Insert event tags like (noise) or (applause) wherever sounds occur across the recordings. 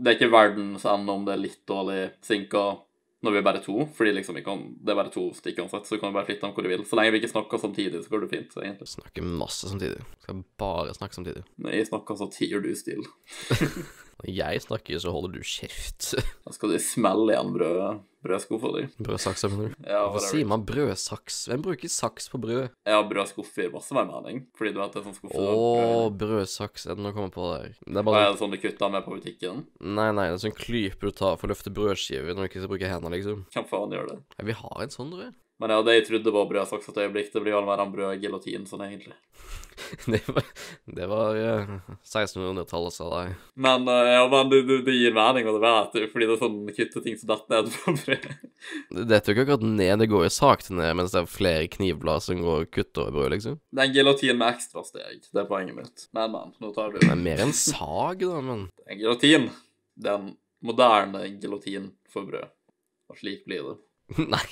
det er ikke verdens ende om det er litt dårlig synka når vi er bare to, fordi liksom vi kan, det er bare to stikk uansett, så du kan bare flytte dem hvor du vil. Så lenge vi ikke snakker samtidig, så går det fint, egentlig. Snakker masse samtidig. Skal bare snakke samtidig. Når jeg snakker, så tier du stille. (laughs) Når jeg snakker, så holder du kjeft. Da skal du smelle igjen brød, brødskuffa di. Brødsaks, mener du? Ja, Hvorfor sier man brødsaks? Hvem bruker saks på brød? Ja, brødskuffer gir masse mer mening, fordi du vet det er sånn skuffe Å, brødsaks. Er det noe å komme på der? Det er bare er det sånn du kutter med på butikken? Nei, nei, det er sånn klype du tar for å løfte brødskiver når du ikke skal bruke hendene, liksom. Hvem faen gjør det? Ja, vi har en sånn, tror jeg. Men ja, det jeg trodde var brødsaks et øyeblikk, det blir vel mer en brødgelatin sånn egentlig. (laughs) Det var, det var eh, 1600-tallet, sa de. Men eh, ja, men det, det, gir mening, og det vet du, fordi det er sånn kutte ting som detter ned (laughs) på brød. Det detter jo ikke akkurat ned, det går jo sakte ned, mens det er flere knivblad som går og kutter over brød, liksom. Det er en gelatin med ekstra steg, det er poenget mitt. Men, men, nå tar du Det er mer enn sag, da, men. Det er en moderne gelatin for brød. Og slik blir det. (laughs) Nei.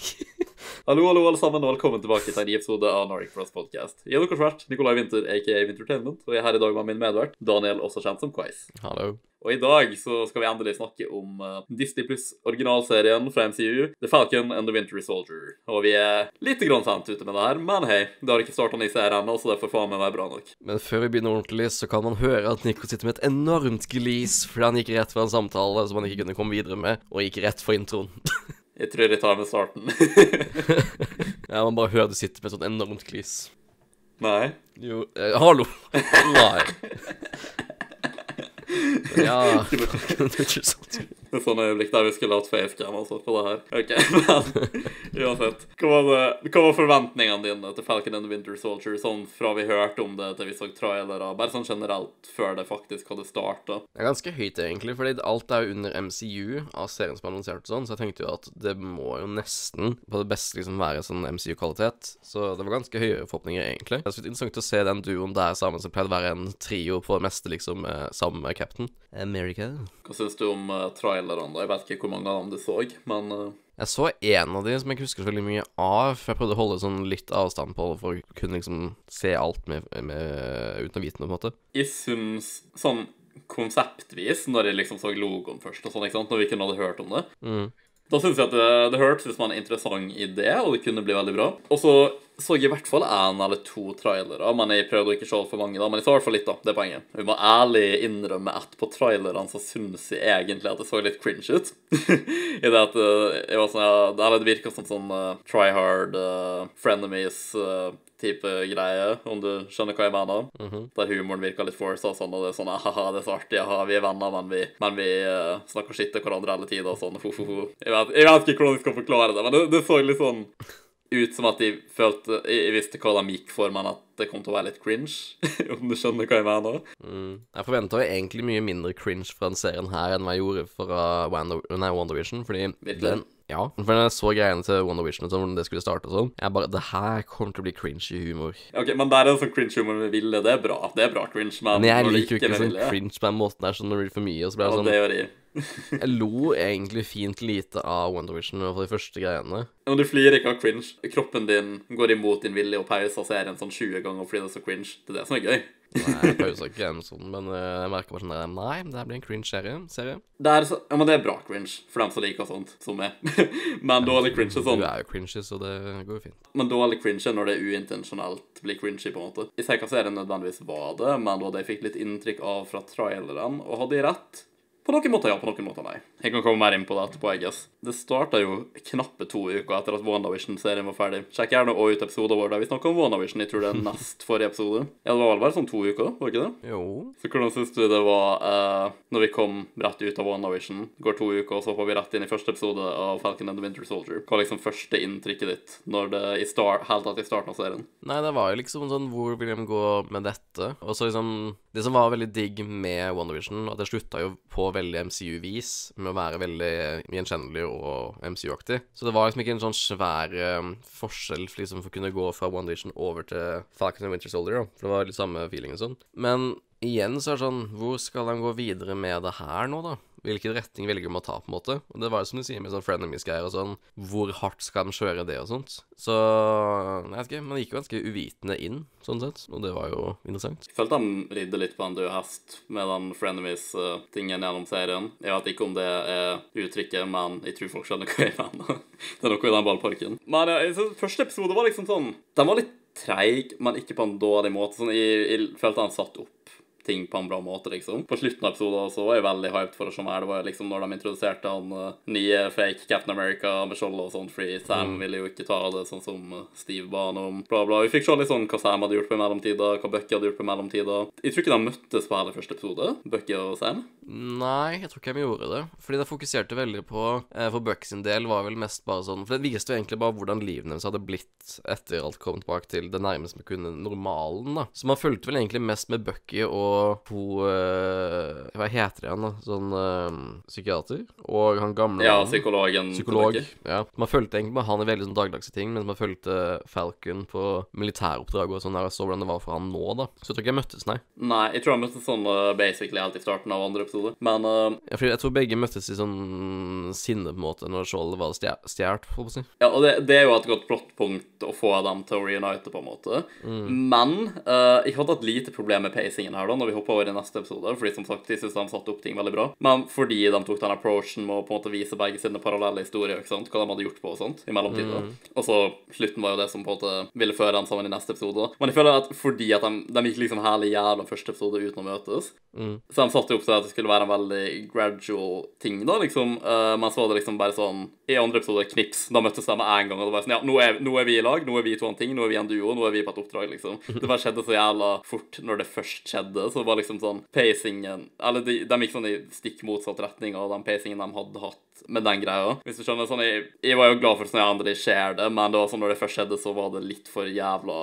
Hallo, hallo, alle sammen, og velkommen tilbake til en ny episode av Nordic Frost Podcast. Jeg er deres vert, Nikolai Winther, aka Wintertainment, og jeg er her i dag med min medvert, Daniel, også kjent som Quiz. Hallo. Og i dag så skal vi endelig snakke om eh, Disney Pluss originalserien fra MCU, The Falcon and the Winter Soldier. Og vi er litt grann sent ute med det her, men hei, det har ikke starta ny serie ennå, så det får faen meg være bra nok. Men før vi begynner ordentlig, så kan man høre at Nico sitter med et enormt glis fordi han gikk rett fra en samtale som han ikke kunne komme videre med, og gikk rett for introen. (laughs) Jeg tror jeg tar med starten. (laughs) ja, man bare hører du sitter med sånn enormt glis. Nei. Jo eh, Hallo! Nei. (laughs) Ja (laughs) Det er ikke sant. Det sånne øyeblikk der vi skulle hatt facecam altså, på det her. Ok, (laughs) men uansett. Hva var, det, hva var forventningene dine til Falcon and the Winter Soldier, sånn fra vi hørte om det til vi så trailere, bare sånn generelt før det faktisk hadde starta? Det er ganske høyt, egentlig, fordi alt er jo under MCU av serien som er annonsert og sånn, så jeg tenkte jo at det må jo nesten på det beste liksom være sånn MCU-kvalitet. Så det var ganske høye forhåpninger, egentlig. Det er så interessant å se den duoen der sammen som pleide å være en trio på det meste, liksom, eh, sammen med Captain America. Hva syns du om uh, trailerne? andre. Jeg vet ikke hvor mange av dem du så, men uh, Jeg så en av de som jeg ikke husker så veldig mye av, for jeg prøvde å holde sånn litt avstand på det for å kunne liksom se alt med, med, uten å vite noe, på en måte. jeg syns sånn konseptvis, når jeg liksom så logoen først, og sånn, ikke sant, når vi ikke hadde hørt om det Mm. Da syns jeg at det, det hørtes ut som en interessant idé, og det kunne bli veldig bra. Og så så jeg i hvert fall én eller to trailere, men jeg prøvde å ikke se for mange. da, Men jeg så i hvert fall litt, da. Det er poenget. Vi må ærlig innrømme at på trailerne så syns jeg egentlig at det så litt cringe ut. (laughs) I det at eh, jeg var sånn, ja, Eller det virka som sånn uh, try hard, uh, frenemies-type greie, om du skjønner hva jeg mener. Mhm. Der humoren virka litt forsa og sånn, og det er sånn haha, det er så artig, aha, vi er venner, men vi, men vi uh, snakker skitt til hverandre hele tida og sånn. Ho, ho, ho. Jeg, jeg vet ikke hvordan jeg skal forklare det, men det, det så litt sånn ut som at de følte Jeg, visste hva de gikk for, men at det kom til å være litt cringe, (laughs) om du skjønner hva jeg mener. Mm. Jeg forventa egentlig mye mindre cringe fra den serien her enn hva jeg gjorde fra Wonder, nei, WandaVision, fordi Virkelig? den ja, for når jeg så greiene til WandaVision og sånn, hvordan det skulle starte og sånn, jeg bare Det her kommer til å bli cringy humor. Ok, Men det er en sånn cringe-humor med vil, Det er bra. Det er bra cringe, men, Men jeg liker jo ikke sånn cringe på den måten der, sånn når det blir for mye, og så blir Ja, det det sånn gjør jeg. (laughs) Jeg lo egentlig fint lite av WandaVision, i hvert fall de første greiene. Men du flirer ikke av cringe. Kroppen din går imot din vilje og pauser serien sånn 20 ganger fordi det er så cringe. Det er det som er gøy. Nei, jeg ikke en sånn, men eh, jeg merker bare sånn der Nei, det her blir en cringe-serie. Serie. Det er, så, ja, men det er bra cringe for dem som liker sånt som meg. (laughs) men cringe er sånn Du er jo cringe, så det går jo fint. Men cringe er når det uintensjonelt blir cringy, på en måte. Jeg ser hva serien nødvendigvis var det, men da de fikk litt inntrykk av fra traileren, og hadde jeg rett? På noen måter ja, på noen måter nei. Jeg kan komme mer inn på det etterpå, jeg guess. Det starta jo knappe to uker etter at WandaVision-serien var ferdig. Sjekk gjerne også ut episoden vår der vi snakker om WandaVision. Jeg tror det er nest forrige episode. Ja, det var vel bare sånn to uker, var ikke det? Jo. Så hvordan syns du det var uh, når vi kom rett ut av WandaVision? Går to uker, og så får vi rett inn i første episode av Falcon and the Winter Soldier. Hva er liksom første inntrykket ditt når det i start, helt tatt i starten av serien? Nei, det var jo liksom sånn Hvor vil de gå med dette? Og så liksom Det som var veldig digg med WandaVision, at det slutta jo på veldig MCU-vis, med å være veldig gjenkjennelig og MCU-aktig. Så det var liksom ikke en sånn svær um, forskjell for liksom for å kunne gå fra One Division over til Falcon and Winter Soldier, da. For det var litt samme feeling og sånn. Men igjen så er det sånn Hvor skal de gå videre med det her nå, da? Hvilken retning velger de å ta, på en måte? Og det var jo som du sier med sånn frenemies-greier og sånn, hvor hardt skal de kjøre det og sånt? Så jeg vet ikke, man gikk jo ganske uvitende inn, sånn sett, og det var jo interessant. Jeg følte de ridde litt på en død hest med den frenemies-tingen gjennom serien. Jeg vet ikke om det er uttrykket, men jeg tror folk skjønner hva jeg mener. (laughs) Det er noe i den ballparken. Men ja, jeg synes første episode var liksom sånn Den var litt treig, men ikke på en dårlig måte. Sånn, jeg, jeg følte han satt opp ting på en bra måte, liksom. På slutten av episoden så var jeg veldig hyped for å se mer. Det var liksom når de introduserte han uh, nye fake Captain America med skjold og sånt, fordi Sam Mm. ville jo ikke ta det sånn som uh, Steve ba han om, bla, bla. Vi fikk se litt sånn hva Sam hadde gjort på i mellomtida, hva Bucky hadde gjort på i mellomtida. Jeg tror ikke de møttes på hele første episode, Bucky og Sam. Nei, jeg tror ikke de gjorde det. Fordi det fokuserte veldig på eh, For Buck sin del var vel mest bare sånn For det viste jo egentlig bare hvordan livet deres hadde blitt etter alt kom tilbake til det nærmeste vi kunne normalen, da. Så man fulgte vel egentlig mest med Bucky og hun uh, Hva heter det igjen, da? Sånn uh, psykiater? Og han gamle Ja, psykologen. Psykolog. Ja. Man fulgte egentlig med han i veldig sånn dagligdagse ting, mens man fulgte Falcon på militæroppdrag og sånn der, og så hvordan det var for han nå, da. Så jeg tror ikke jeg møttes, nei. Nei, jeg tror jeg møttes sånn uh, basically helt i starten av andre episode. Men uh, Ja, jeg tror begge møttes i sånn sinne, på en måte, når skjoldet var stjålet, får jeg si. Ja, og det, det er jo et godt plottpunkt å få dem til å reunite, på en måte. Men uh, jeg hadde et lite problem med pacingen her, da, når vi hoppa over i neste episode. Fordi som sagt, jeg synes de satte opp ting veldig bra. Men fordi de tok den approachen med å på en måte vise begge sine parallelle historier, ikke sant? hva de hadde gjort på og sånt, i mellomtida. Og så slutten var jo det som på en måte ville føre dem sammen i neste episode. Men jeg føler at fordi at de, de gikk liksom hele jævla første episode uten å møtes, så de satte opp til at det skulle være en veldig gradual ting, da, liksom. Uh, men så var det liksom bare sånn I andre episode, knips, da møttes de med en gang, og det var sånn Ja, nå er, nå er vi i lag, nå er vi to en ting, nå er vi en duo, nå er vi på et oppdrag, liksom. (laughs) Det bare skjedde så jævla fort når det først skjedde, så det var liksom sånn Pacingen Eller de, de gikk sånn i stikk motsatt retning av den pacingen de hadde hatt med den greia. Hvis du skjønner, sånn Jeg, jeg var jo glad for sånn andre de skjer det, men det var sånn når det først skjedde, så var det litt for jævla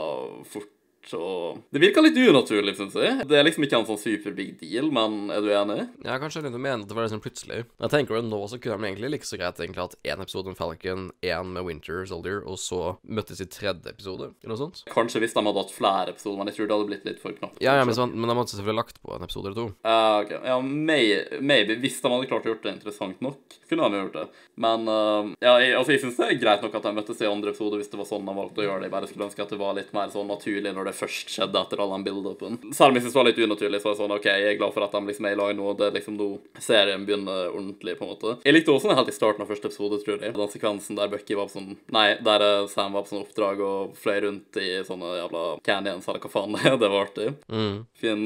fort. Og det virka litt unaturlig, syns jeg. Det er liksom ikke en sånn super big deal, men er du enig? Ja, kanskje jeg begynte å mene at det var liksom plutselig. Jeg tenker at nå så kunne de egentlig like så greit egentlig hatt én episode med Falcon, én med Winter Soldier, og så møttes i tredje episode, eller noe sånt. Kanskje hvis de hadde hatt flere episoder, men jeg tror det hadde blitt litt for knapt. Ja, ja, men, så, men de hadde selvfølgelig lagt på en episode eller to. Ja, ok. Ja, may, maybe. Hvis de hadde klart å gjort det interessant nok, kunne de gjort det. Men uh, ja, jeg, altså, jeg syns det er greit nok at de møttes i andre episode hvis det var sånn de valgte å gjøre det. Jeg bare skulle ønske at det var litt mer sånn naturlig når det først skjedde etter all den build-upen. Selv om jeg synes det var litt unaturlig, så var jeg sånn OK, jeg er glad for at de liksom er i lag nå. Det er liksom nå serien begynner ordentlig, på en måte. Jeg likte også den helt i starten av første episode, tror jeg. Den sekvensen der Bucky var på sånn Nei, der eh, Sam var på sånn oppdrag og fløy rundt i sånne jævla canyons, eller hva faen det er. Det var artig Mm. fin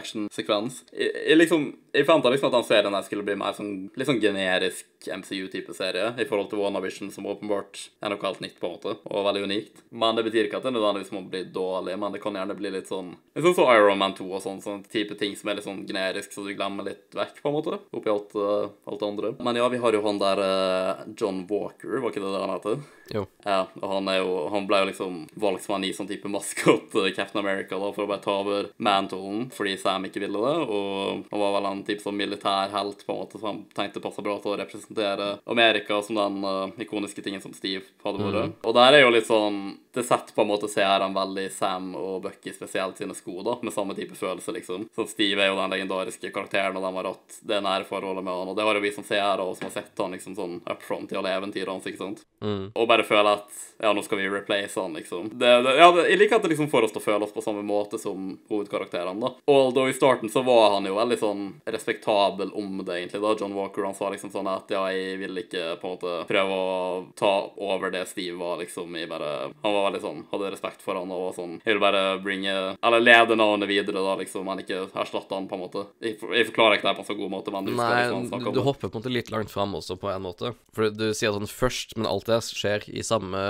MCU-action-sekvens. Jeg, jeg liksom Jeg forventa liksom at den serien her skulle bli mer sånn litt sånn generisk MCU-type serie i forhold til WandaVision, som åpenbart er noe helt nytt, på en måte, og veldig unikt. Men det betyr ikke at det nødvendigvis må bli dårlig, men det kan gjerne bli litt sånn Litt sånn som Iron Man 2 og sånn, sånn type ting som er litt sånn generisk, så du glemmer litt vekk, på en måte, oppi alt, uh, alt det andre. Men ja, vi har jo han der uh, John Walker, var ikke det det han heter? Jo. Ja, og han, er jo, han ble jo liksom valgt som en ny sånn type maskot, i Captain America, da, for å bare ta over Mantolen fordi Sam ikke ville det. Og han var vel en type sånn militær helt, på en måte, så han tenkte passa bra til å representere Amerika som den uh, ikoniske tingen som Steve hadde vært. Og der er jo litt sånn Det setter på en måte seeren veldig Sam og Bucky spesielt sine sko, da, med samme type følelse, liksom. Så Steve er jo den legendariske karakteren, og de har hatt det nære forholdet med han, og det har jo vi som seere og som har sett han liksom sånn up front i alle eventyrene hans, ikke sant. Mm. Og bare føle at ja, nå skal vi replace han, liksom. Det, det, ja, det, jeg liker at det liksom får oss til å føle oss på samme måte som hovedkarakterene, da. Although i starten så var han jo veldig sånn respektabel om det, egentlig, da. John Walker, han sa liksom sånn at ja, jeg vil ikke på en måte prøve å ta over det Steve var, liksom. Jeg bare Han var veldig sånn, hadde respekt for han og var sånn Jeg vil bare bringe Eller lede navnet videre, da, liksom, men ikke erstatte han, på en måte. Jeg, jeg forklarer ikke det på en så god måte, men du skal liksom Nei, snakke du, om du hopper på en måte litt langt fram også, på en måte. For du sier sånn først, men alt det skjer i samme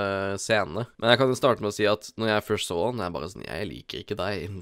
scene. Men jeg kan jo starte med å si at når jeg først så han, jeg bare sånn Jeg liker ikke deg.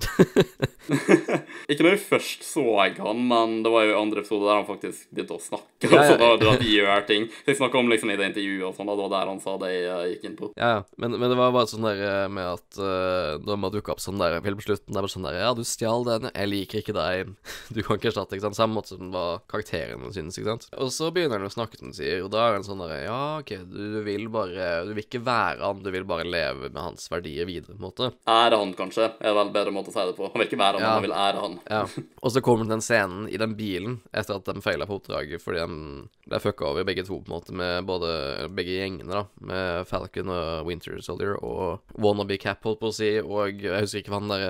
(laughs) Ikke når jeg først så jeg han, men det var jo andre episode der han faktisk begynte å snakke. Ja, ja. og sånn, da de gjør ting. Så jeg snakka om liksom i det intervjuet og sånn, det var der han sa det jeg gikk inn på. Ja, ja. Men, men det var bare sånn der eh, med at uh, da man dukka opp sånn der film på slutten, det er bare sånn der Ja, du stjal den, jeg liker ikke deg, (laughs) du kan ikke erstatte, ikke sant. Samme måte som hva karakterene synes, ikke sant. Og så begynner han å snakke, som sier, og da er han sånn derre Ja, OK, du, du vil bare Du vil ikke være han, du vil bare leve med hans verdier videre, på en måte. Ære han, kanskje, er vel en bedre måte å si det på. Han vil ikke være han, Ja. han vil ære han. Ja. (laughs) Og så kommer den scenen i den bilen etter at de feila på oppdraget fordi de ble fucka over begge to, på en måte, med både begge gjengene, da, med Falcon og Winter Soldier og Wannabe Cap, holdt på å si, og jeg husker ikke hva han der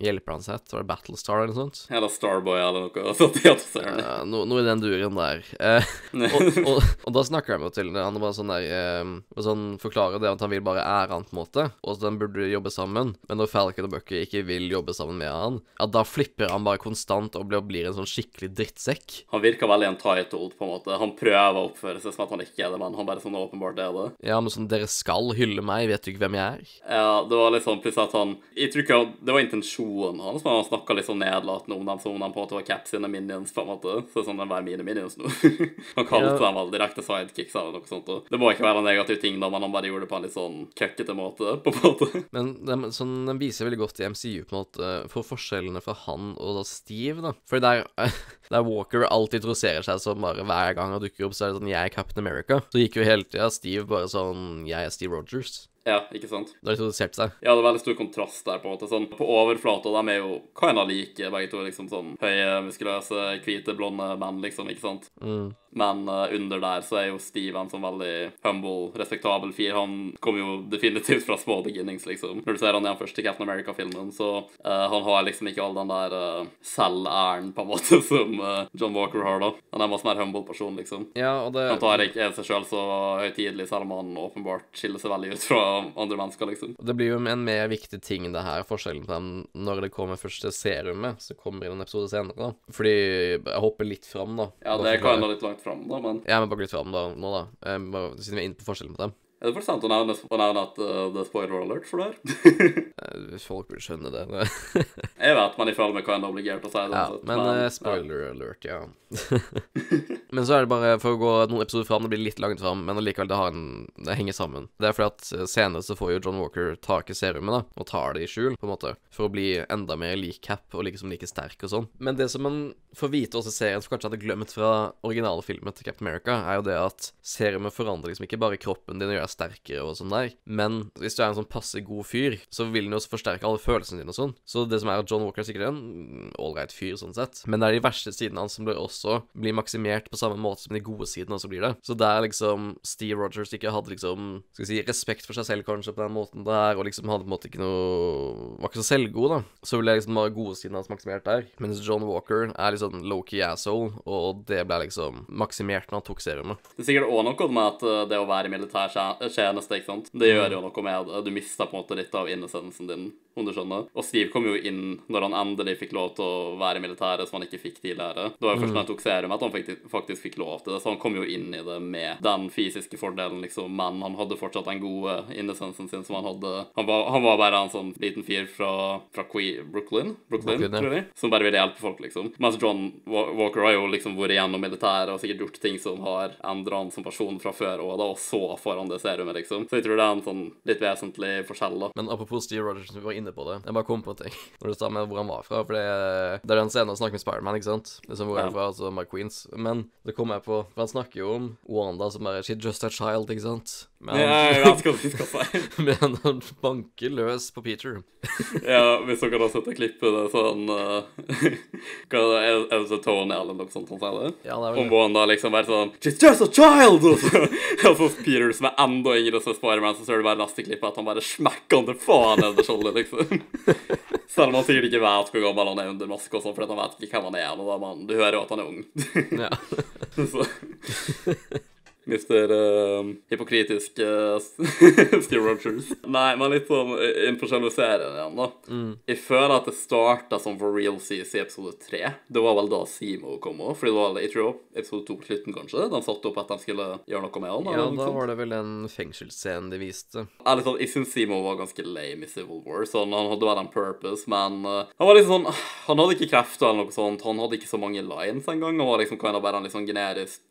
hjelper hjelperen hans het, var det Battlestar eller noe sånt? Eller Starboy eller noe (laughs) sånt. Ja. Eh, no, noe i den duren der. Eh, og, (laughs) og, og da snakker de jo til Han var sånn der eh, sånn Forklarer det at han vil bare ære han, på en måte, og at de burde jobbe sammen. Men når Falcon og Bucky ikke vil jobbe sammen med han, ja, da flipper han bare konstant og blir, blir en sånn skikkelig drittsekk. Han virker veldig entitled, på en måte. Han prøver å oppføre seg som at han ikke er det, men han bare sånn åpenbart er det. Ja, men sånn Dere skal hylle meg, vet du ikke hvem jeg er? Ja, det var litt sånn plutselig at han Jeg tror ikke det var intensjonen hans, men han snakka litt sånn nedlatende om dem som om de på en måte var Cap sine minions, på en måte. Så sånn, de var mine minions nå. (laughs) han kalte Ja. dem vel direkte sidekicks eller noe sånt. Og det må ikke være en negativ ting, da, men han bare gjorde det på en litt sånn køkkete måte, (laughs) på en måte. Men den, sånn, den viser veldig godt i MCU på en måte for forskjellene fra han og da Steve, da. For der, (laughs) der Walker alltid troserer seg som bare hver gang han dukker opp, så er det sånn 'Jeg er Captain America'. Så gikk jo hele tida Steve bare sånn 'Jeg er Steve Rogers'. Ja, ikke sant? Da har de seg. Ja, det er veldig stor kontrast der, på en måte. Sånn, på overflata, de er jo kinda like, begge to. liksom sånn Høye, muskuløse, hvite, blonde menn, liksom, ikke sant? Mm. Men eh, under der så er jo Steve en sånn veldig humble, respektabel fyr. Han kom jo definitivt fra små beginnings, liksom. Når du ser han i den første Captain America-filmen, så uh, han har liksom ikke all den der uh, selværen, på en måte, (laughs) som uh, John Walker har, da. Han er en masse mer humble person, liksom. Ja, og det Han tar ikke seg sjøl så høytidelig, selv om han åpenbart skiller seg veldig ut fra andre mennesker, liksom. Det blir jo en mer viktig ting, det her, forskjellen på dem når det kommer første serumet, så kommer det en episode senere, da. Fordi Jeg hopper litt fram, da. Ja, det kan gå litt langt fram, da, men Ja, må bare litt fram da, nå, da. Eh, siden vi er inne på forskjellen på dem. Er det for sent å nevne, å nevne at uh, det er spoiler alert for det her? (laughs) Eh, Folk vil skjønne det. (laughs) Jeg vet, man jeg med meg en er obligert til å si det. Ja, sånn, men eh, spoiler alert, ja. (laughs) men så er det bare for å gå noen episoder fram, det blir litt langt fram, men allikevel, det, en, det henger sammen. Det er fordi at senere så får jo John Walker tak i serumet, da, og tar det i skjul, på en måte, for å bli enda mer lik Cap og liksom like sterk og sånn. Men det som man får vite også i serien, som kanskje hadde glemt fra originale filmen til Captain America, er jo det at serumet forandrer liksom ikke bare kroppen din og gjør deg sterkere og sånn der, men hvis du er en sånn passe god fyr, så vil den jo også forsterke alle følelsene dine og sånn. Så det som er at John Walker er sikkert en ålreit fyr sånn sett, men det er de verste sidene hans som blir også blir maksimert på samme måte som de gode sidene også blir det. Så der liksom Steve Rogers ikke hadde liksom, skal vi si, respekt for seg selv kanskje på den måten der, og liksom hadde på en måte ikke noe Var ikke så selvgod, da. Så ville liksom bare gode sidene hans maksimert der. Mens John Walker er sånn low-key asshole, og det ble liksom maksimert når han tok serumet. Det er sikkert òg noe med at eh, det å være i militær tjeneste, ikke sant. Det gjør jo noe med det. Du mister på en måte litt av innesendelsen din, om du skjønner. Og Steve kom jo inn når han endelig fikk lov til å være i militæret, som han ikke fikk tidligere. Det var jo først når han tok serum at han faktisk fikk lov til det, så han kom jo inn i det med den fysiske fordelen, liksom. Men han hadde fortsatt den gode innesendelsen sin som han hadde. Han var, han var bare en sånn liten fyr fra, fra Que- Brooklyn, Brooklyn, Brooklyn, ja. tror jeg, som bare ville hjelpe folk, liksom. Mens John Walker har jo liksom vært gjennom militæret og sikkert gjort ting som har endra han som person fra før og da, og så får han det serumet, liksom. Så jeg tror det er en sånn litt vesentlig forskjell, da. Men apropos Steve Rogers, vi var inne på det. Jeg bare kom på en ting (laughs) når du sa med hvor han var fra. For det, det er den scenen han snakker med Spiderman, ikke sant? Liksom hvor han Ja. fra, altså Mark Queens. Men det kom jeg på, for han snakker jo om Wanda som er She's just a child, ikke sant? (laughs) Men han, jeg vet hva skal men han banker løs på Peter. Ja, hvis dere har sett det klippet, det er sånn uh, (laughs) Hva er det, er det Tony eller noe sånt han sier det? Ja, det er vel Om han da liksom bare sånn She's just a child! (laughs) Og så, og så Peter som er enda yngre som Spiderman, så ser du bare neste klippet at han bare smekker han til faen i skjoldet, liksom. Selv om han sikkert ikke vet hvor gammel han er under maske, og sånn, fordi han vet ikke hvem han er. Og da, man, du hører jo at han er ung. Ja. så Mr. Uh, hypokritisk uh, (laughs) Steve Rogers. Nei, men litt sånn uh, inn på selve serien igjen, da. Jeg føler at det starta som for real CC episode 3. Det var vel da Simo kom òg. Fordi det var jeg tror episode 2 på slutten, kanskje. De satte opp at de skulle gjøre noe med han. ja, da sånt. var det vel den fengselsscenen de viste. Ærlig talt, jeg syns Simo var ganske lame i Civil War. Sånn, han hadde vel en purpose, men uh, han var liksom sånn Han hadde ikke krefter eller noe sånt. Han hadde ikke så mange lines engang. Han var liksom kind of bare en litt sånn generisk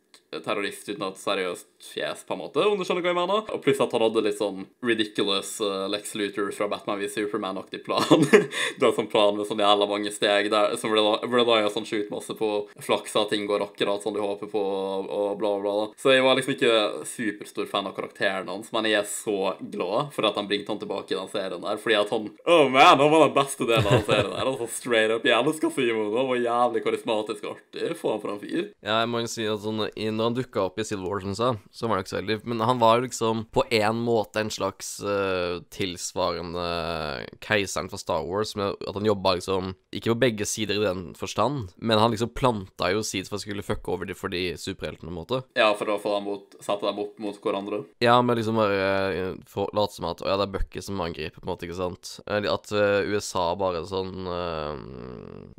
terrorist uten et seriøst fjes, på en måte, om du skjønner hva jeg mener. Og pluss at han hadde litt sånn ridiculous uh, Lex Luthor fra Batman v Superman-aktig plan. (laughs) du har sånn plan med sånn jævla mange steg der, som relyer sånn sjukt masse på flaks at ting går akkurat sånn du håper på, og, bla, bla, bla. Så jeg var liksom ikke superstor fan av karakteren hans, men jeg er så glad for at han bringte han tilbake i den serien der, fordi at han Oh man, han var den beste delen av den serien der. Altså straight up. Jeg elsker Simon. Han var jævlig karismatisk og artig. Faen for en fyr. Ja, jeg må jo si at sånn, når han dukka opp i Civil War, som sa, så var han ikke så veldig Men han var liksom på en måte en slags uh, tilsvarende keiseren for Star Wars, med at han jobba liksom Ikke på begge sider i den forstand, men han liksom planta jo seeds for å skulle fucke over de for de superheltene, på en måte. Ja, for å få dem mot, sette dem opp mot hverandre. Ja, men liksom bare uh, late som at Å ja, det er Bucky som angriper, på en måte, ikke sant? At uh, USA bare sånn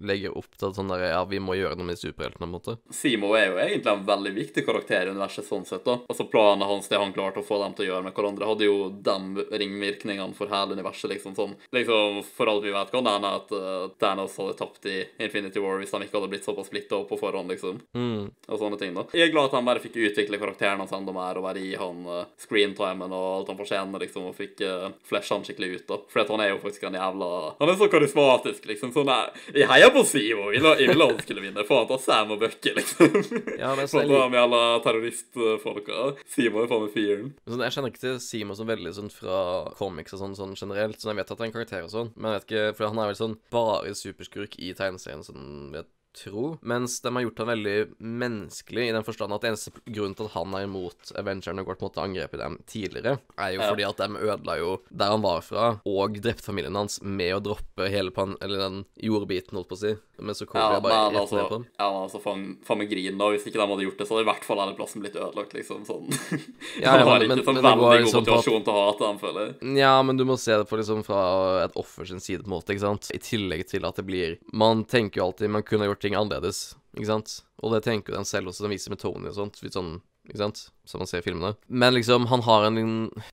legger opp til sånn der Ja, vi må gjøre noe med superheltene, på en måte. Simo er jo egentlig en veldig viktig karakter i universet sånn sett, da. Altså planen hans, det han klarte å få dem til å gjøre med hverandre, hadde jo de ringvirkningene for hele universet, liksom sånn. Liksom, for alt vi vet, kan det hende at uh, Thanos hadde tapt i Infinity War hvis de ikke hadde blitt såpass splitta opp på forhånd, liksom. Mm. Og sånne ting, da. Jeg er glad at han bare fikk utvikle karakteren hans enda mer, og bare gi han uh, screentimen og alt han fortjener, liksom, og fikk uh, flashe han skikkelig ut, da. For han er jo faktisk en jævla Han er så karismatisk, liksom. Sånn Jeg heier på Simo! Jeg ville han skulle vinne. Faen ta Sam og Bucky, liksom. Ja, ta (laughs) med alle terroristfolka. Simo er faen meg fyren. Sånn, jeg kjenner ikke til Simo som veldig sånn fra comics og sånn, sånn generelt, Sånn, jeg vet at han er en karakter og sånn, men jeg vet ikke, for han er vel sånn bare superskurk i tegneserien, sånn vet tro. Mens de har gjort han veldig menneskelig, i den forstand at eneste grunnen til at han er imot Avengerne og en måte angrepet dem tidligere, er jo Ja. fordi at de ødela jo der han var fra, og drepte familien hans med å droppe hele pan eller den jordbiten, holdt på å si. Men så kommer Ja, jeg bare rett altså, ned på den. ja, men altså grin, da. Hvis ikke de hadde gjort det, så hadde i hvert fall hele plassen blitt ødelagt, liksom. Sånn. Ja, (laughs) ja, men- ikke men- sånn men veldig god liksom motivasjon til å hate dem, føler jeg. Ja, men du må se det på liksom fra et offer sin side, på en måte, ikke sant? I tillegg til at det blir Man tenker jo alltid man kunne ha ting annerledes, ikke sant? Og det tenker jo den selv også, den viser med Tony og sånt, litt sånn, ikke sant? Som man ser i filmene. Men liksom, han har en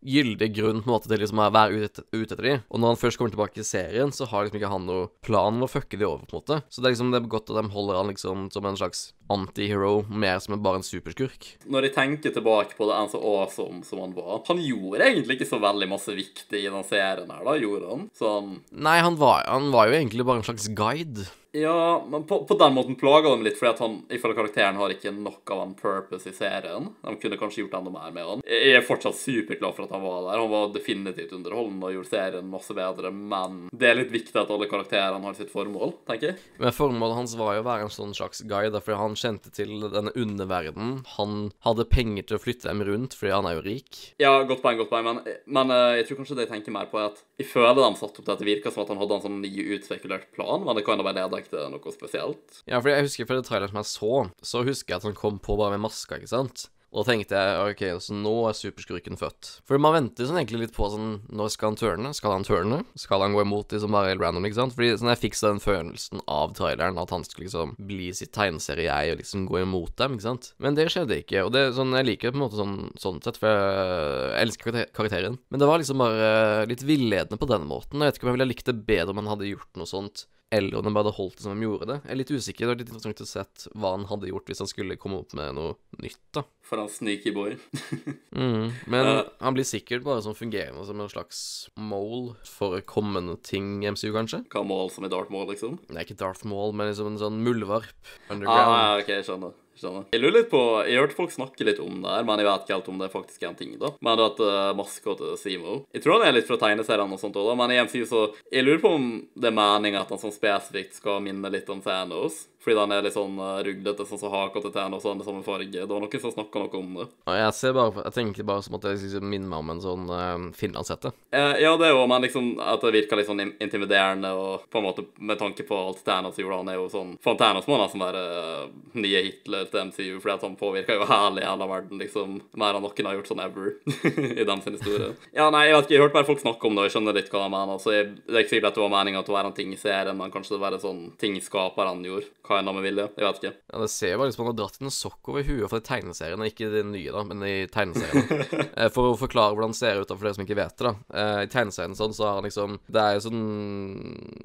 gyldig grunn på en måte til liksom å være ute ute etter de. Og når han først kommer tilbake i serien, så har liksom ikke han noe plan om å fucke de over, på en måte. Så det er liksom det er godt at de holder han liksom som en slags antihero, mer som en, bare en superskurk. Når jeg tenker tilbake på det en så awesome som han var Han gjorde egentlig ikke så veldig masse viktig i den serien her, da, gjorde han? Sånn Nei, han var, han var jo egentlig bare en slags guide. Ja, men på, på den måten plaga de litt, fordi at han ifølge karakteren har ikke nok av en purpose i serien. De kunne kanskje gjort enda mer med han. Jeg er fortsatt superglad for at han var der. Han var definitivt underholdende og gjorde serien masse bedre, men det er litt viktig at alle karakterene har sitt formål, tenker jeg. Men formålet hans var jo å være en sånn slags guide, fordi han kjente til denne underverdenen. Han hadde penger til å flytte dem rundt, fordi han er jo rik. Ja, godt poeng, godt poeng, men, men eh, jeg tror kanskje det jeg tenker mer på, er at jeg føler de satte opp til at det virka som at han hadde en sånn ny utspekulert plan, men det kan da være leda noe spesielt. Ja, fordi jeg husker fra det traileren som jeg så, så husker jeg at han kom på bare med maska, ikke sant? Og da tenkte jeg ok, så nå er superskurken født. For man venter sånn egentlig litt på sånn Når skal han turne? Skal han turne? Skal han gå imot de som bare er helt random, ikke sant? Fordi sånn jeg fikk den følelsen av traileren at han skulle liksom bli sitt tegneserie-jeg og liksom gå imot dem, ikke sant? Men det skjedde ikke. Og det sånn Jeg liker det på en måte sånn, sånn sett, for jeg elsker karakter- karakteren. Men det var liksom bare litt villedende på den måten. Og jeg vet ikke om jeg ville likt det bedre om han hadde gjort noe sånt eller om de bare hadde holdt det som de gjorde det. Jeg er litt usikker. Det var litt interessant å se hva han hadde gjort hvis han skulle komme opp med noe nytt, da. For en sneaky boy. (laughs) Mm. Men uh, han blir sikkert bare sånn fungerende som en slags mole for kommende ting i MCU, kanskje? Hva mål som er Darth Maul, liksom? Nei, ikke Darth Maul, men liksom en sånn muldvarp. Ah, Underground. Ah, ok, jeg skjønner. Skjønner. Jeg lurer litt på Jeg hørte folk snakke litt om det her, men jeg vet ikke helt om det faktisk er en ting, da. Men at uh, maskotet Simo Jeg tror han er litt fra tegneseriene og sånt òg, men i MCU så Jeg lurer på om det er meninga at han sånn spesifikt skal minne litt om Thanos. Fordi den er litt sånn uh, ruglete, sånn som haka til tærne og sånn, samme farge. Det var noen som snakka noe om det. Ja, jeg ser bare Jeg tenker bare som at jeg liksom minner meg om en sånn uh, finlandshette. Eh, ja, det er jo, men liksom at det virker litt sånn intimiderende, og på en måte med tanke på alt Thanos gjorde, han er jo sånn For som må nesten være uh, nye Hitler til MCU, fordi at han påvirker jo (laughs) hele hele verden, liksom, mer enn noen har gjort sånn ever (laughs) i dem sin historie. Ja, nei, jeg vet ikke, jeg hørte bare folk snakke om det, og jeg skjønner litt hva de mener, så jeg, det er ikke sikkert at det var meninga til å være en ting i serien, men kanskje det var en sånn ting skaperne gjorde. Hva kinda med vilje. Jeg vet ikke. Ja, Det ser jo bare ut som han har dratt inn en sokk over huet de tegneseriene, ikke de nye, da, men i tegneseriene. (laughs) Eh, for å forklare hvordan han ser ut, da, for dere som ikke vet det, da. Eh, I tegneseriene sånn, så har han liksom Det er jo sånn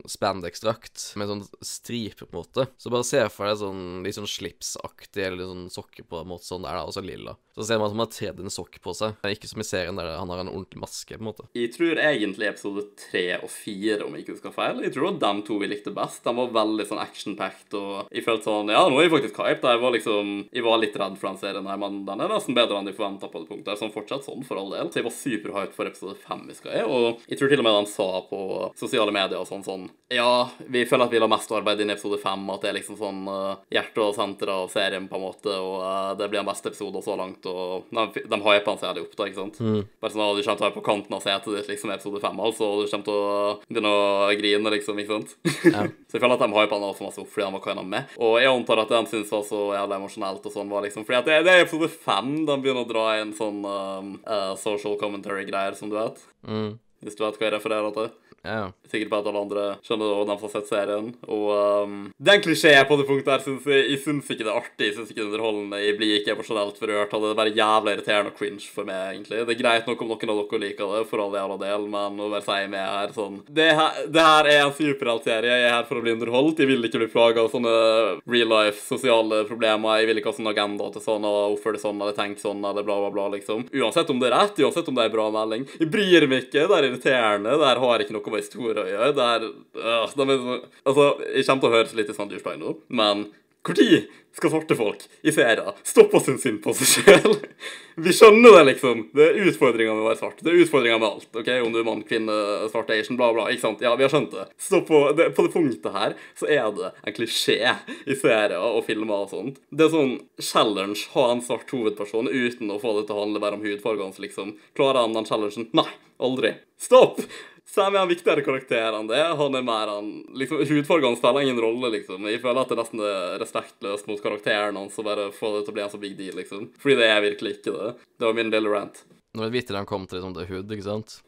spandex-drakt med sånn stripe, på en måte. Så bare se for deg sånn litt sånn slipsaktig, eller sånn sokker på en måte sånn der, da, og så lilla. Så ser man at han har tredd en sokk på seg. Ikke som i serien der han har en ordentlig maske, på en måte. Jeg tror egentlig episode tre og fire, om jeg ikke husker feil. Jeg tror det var de to vi likte best. De var veldig sånn action-packed, og jeg følte sånn Ja, nå er jeg faktisk hyped. Jeg var liksom Jeg var litt redd for den serien her, men den er nesten bedre enn jeg forventa på det punktet. Sånn fortsatt sånn, for all del. Så jeg var superhyped for episode fem, husker jeg. Og jeg tror til og med de sa på sosiale medier og sånn sånn Ja, vi føler at vi la mest arbeid inn i episode fem, at det er liksom sånn uh, hjerte og senter av serien, på en måte, og uh, det blir den beste episoden så langt, og de, de hyper seg jævlig opp, da, ikke sant? Bare sånn du kommer til å være på kanten av setet ditt liksom i episode fem, altså, og du kommer til å begynne å grine, liksom, ikke sant? Yeah. (laughs) så jeg føler at de hyper han altfor masse opp fordi han var kinda med. Og jeg antar at den de syntes var så jævlig emosjonelt og sånn, var liksom fordi at det, det er episode fem de begynner å dra inn sånn um, uh, social commentary-greier, som du vet. Mm. Hvis du vet hva jeg refererer til. Ja. Sikkert på at alle andre skjønner og de som har sett serien. Og um, det er en klisjé på det punktet her. Synes jeg, jeg syns ikke det er artig, jeg syns ikke det er underholdende. Jeg blir ikke emosjonelt berørt av det. Det er bare jævla irriterende og cringe for meg, egentlig. Det er greit nok om noen av dere liker det, for all jævla del, men å bare si meg her sånn Det her, det her er en superheltserie. Jeg er her for å bli underholdt. Jeg vil ikke bli plaga av sånne real life sosiale problemer. Jeg vil ikke ha sånn agenda til sånn og oppføre sånn eller tenke sånn eller bla, bla, bla, liksom. Uansett om det er rett, uansett om det er bra melding. Jeg bryr meg ikke. Det er irriterende. Det her har ikke noe med historie å gjøre. Det er, øh, de er så, Altså, jeg kommer til å høres litt i sånn douchebag nå, men når skal svarte folk i serier stoppe å synes synd på seg sjøl? Vi skjønner det, liksom. Det er utfordringa med å være svart. Det er utfordringa med alt. ok? Om du er mann, kvinne, svart, asian, bla, bla. ikke sant? Ja, vi har skjønt det. På det, på det punktet her så er det en klisjé i serier og filmer og sånt. Det er sånn challenge ha en svart hovedperson uten å få det til å handle bare om hudfargen hans, liksom. Klarer han den challengen? Nei. Aldri. Stopp! Sam er en viktigere karakter enn det. Han er mer han, liksom, Hudfargen spiller ingen rolle, liksom. Jeg føler at det nesten er respektløst mot karakteren hans å bare få det til å bli en så big deal, liksom. Fordi det er virkelig ikke det. Det var min lille rant. Nå jeg da han kom til liksom The Hood, ikke sant?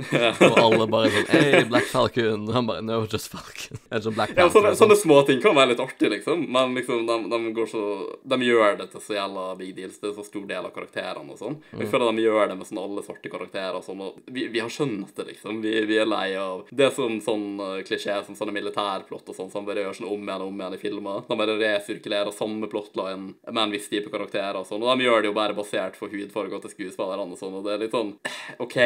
(laughs) og alle bare sånn Hey, Black Falcon. Og han bare No, just Falcon. Eller sånn Black Ja, sånne, sånn. sånne små ting kan være litt artig, liksom, men liksom, de, de går så De gjør det til så jævla big deals. Det er så stor del av karakterene og sånn. Og Jeg føler de gjør det med sånn alle svarte karakterer og sånn, og vi, vi har skjønt det, liksom. Vi, vi er lei av Det som sånn uh, klisjé som sånne militærplott og sånn, som bare gjør sånn om igjen og om igjen i filmer. De bare resirkulerer samme plotline med en viss type karakterer og sånn, og de gjør det jo bare basert på hudfarge til skuespillerne og sånn, og det er litt sånn OK,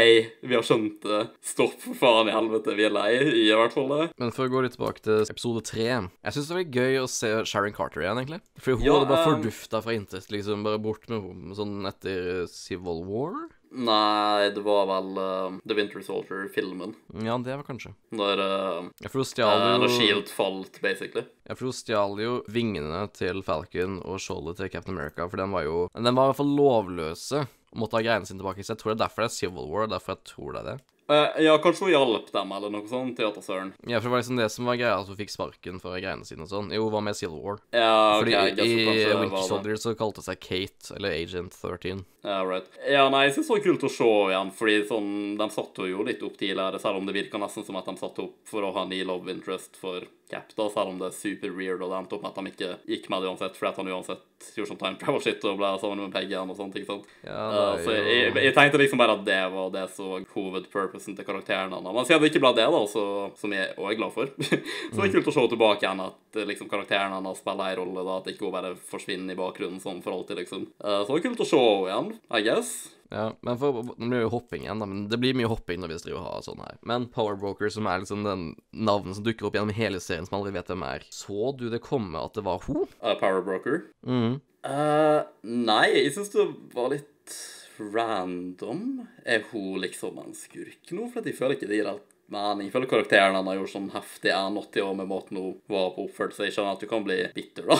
vi har skjønt det. Stopp, for faen i helvete. Vi er lei, i hvert fall det. Men for å gå litt tilbake til episode tre Jeg syns det var gøy å se Sharon Carter igjen, egentlig. For hun Ja, hadde bare um, fordufta fra intet, liksom. Bare bort med henne sånn etter Civil War. Nei, det var vel uh, The Winter Soldier-filmen. Ja, det var kanskje. Når, uh, Ja, for hun stjal uh, når Shield falt, basically. Ja, for hun stjal jo vingene til Falcon og skjoldet til Captain America, for den var jo Den var i hvert fall lovløse måtte ha greiene sine tilbake. Så jeg tror det er derfor det er Civil War, derfor jeg tror det er det. Uh, ja, kanskje hun hjalp dem, eller noe sånt, til at søren. Ja, for det var liksom det som var greia, at hun fikk sparken for greiene sine og sånn. Jo, hva med Civil War. Ja, ok, Fordi i Winter. Soldier så kalte det seg Kate, eller Agent 13. Ja, right. Ja, nei, jeg synes det var kult å se igjen, fordi sånn, de satte jo litt opp tidligere, selv om det virka nesten som at de satte opp for å ha ny love interest for Cap, da, selv om det er super weird, og det endte opp med at de ikke gikk med det uansett, fordi at han uansett gjorde sånn time travel shit og ble sammen med Peggy og sånt, ikke sant? Ja, Uh, så er jeg, jeg tenkte liksom bare at det var det som var hovedpurposen til karakterene. Men siden det ikke ble det, da, så, som jeg òg er glad for, (laughs) så det er kult å se tilbake igjen at eh, liksom, karakterene hennes spiller en rolle, da, at ikke hun bare forsvinner i bakgrunnen sånn for alltid, liksom. Uh, så det er kult å se henne igjen, I guess. Ja, men for, Nå blir det jo hopping igjen, da. Men det blir mye hopping når vi driver og har sånn her. Men Power Broker, som er liksom den navnet som dukker opp gjennom hele serien, som aldri vet hvem er. Så du det komme at det var hun? Uh, Power Broker. Mhm. Eh, nei, jeg syns det var litt random. Er hun liksom en skurk nå? For jeg føler ikke det gir helt mening. Jeg føler karakteren han har gjort sånn heftig 81 år med måten hun var på oppført seg. Jeg skjønner at du kan bli bitter da,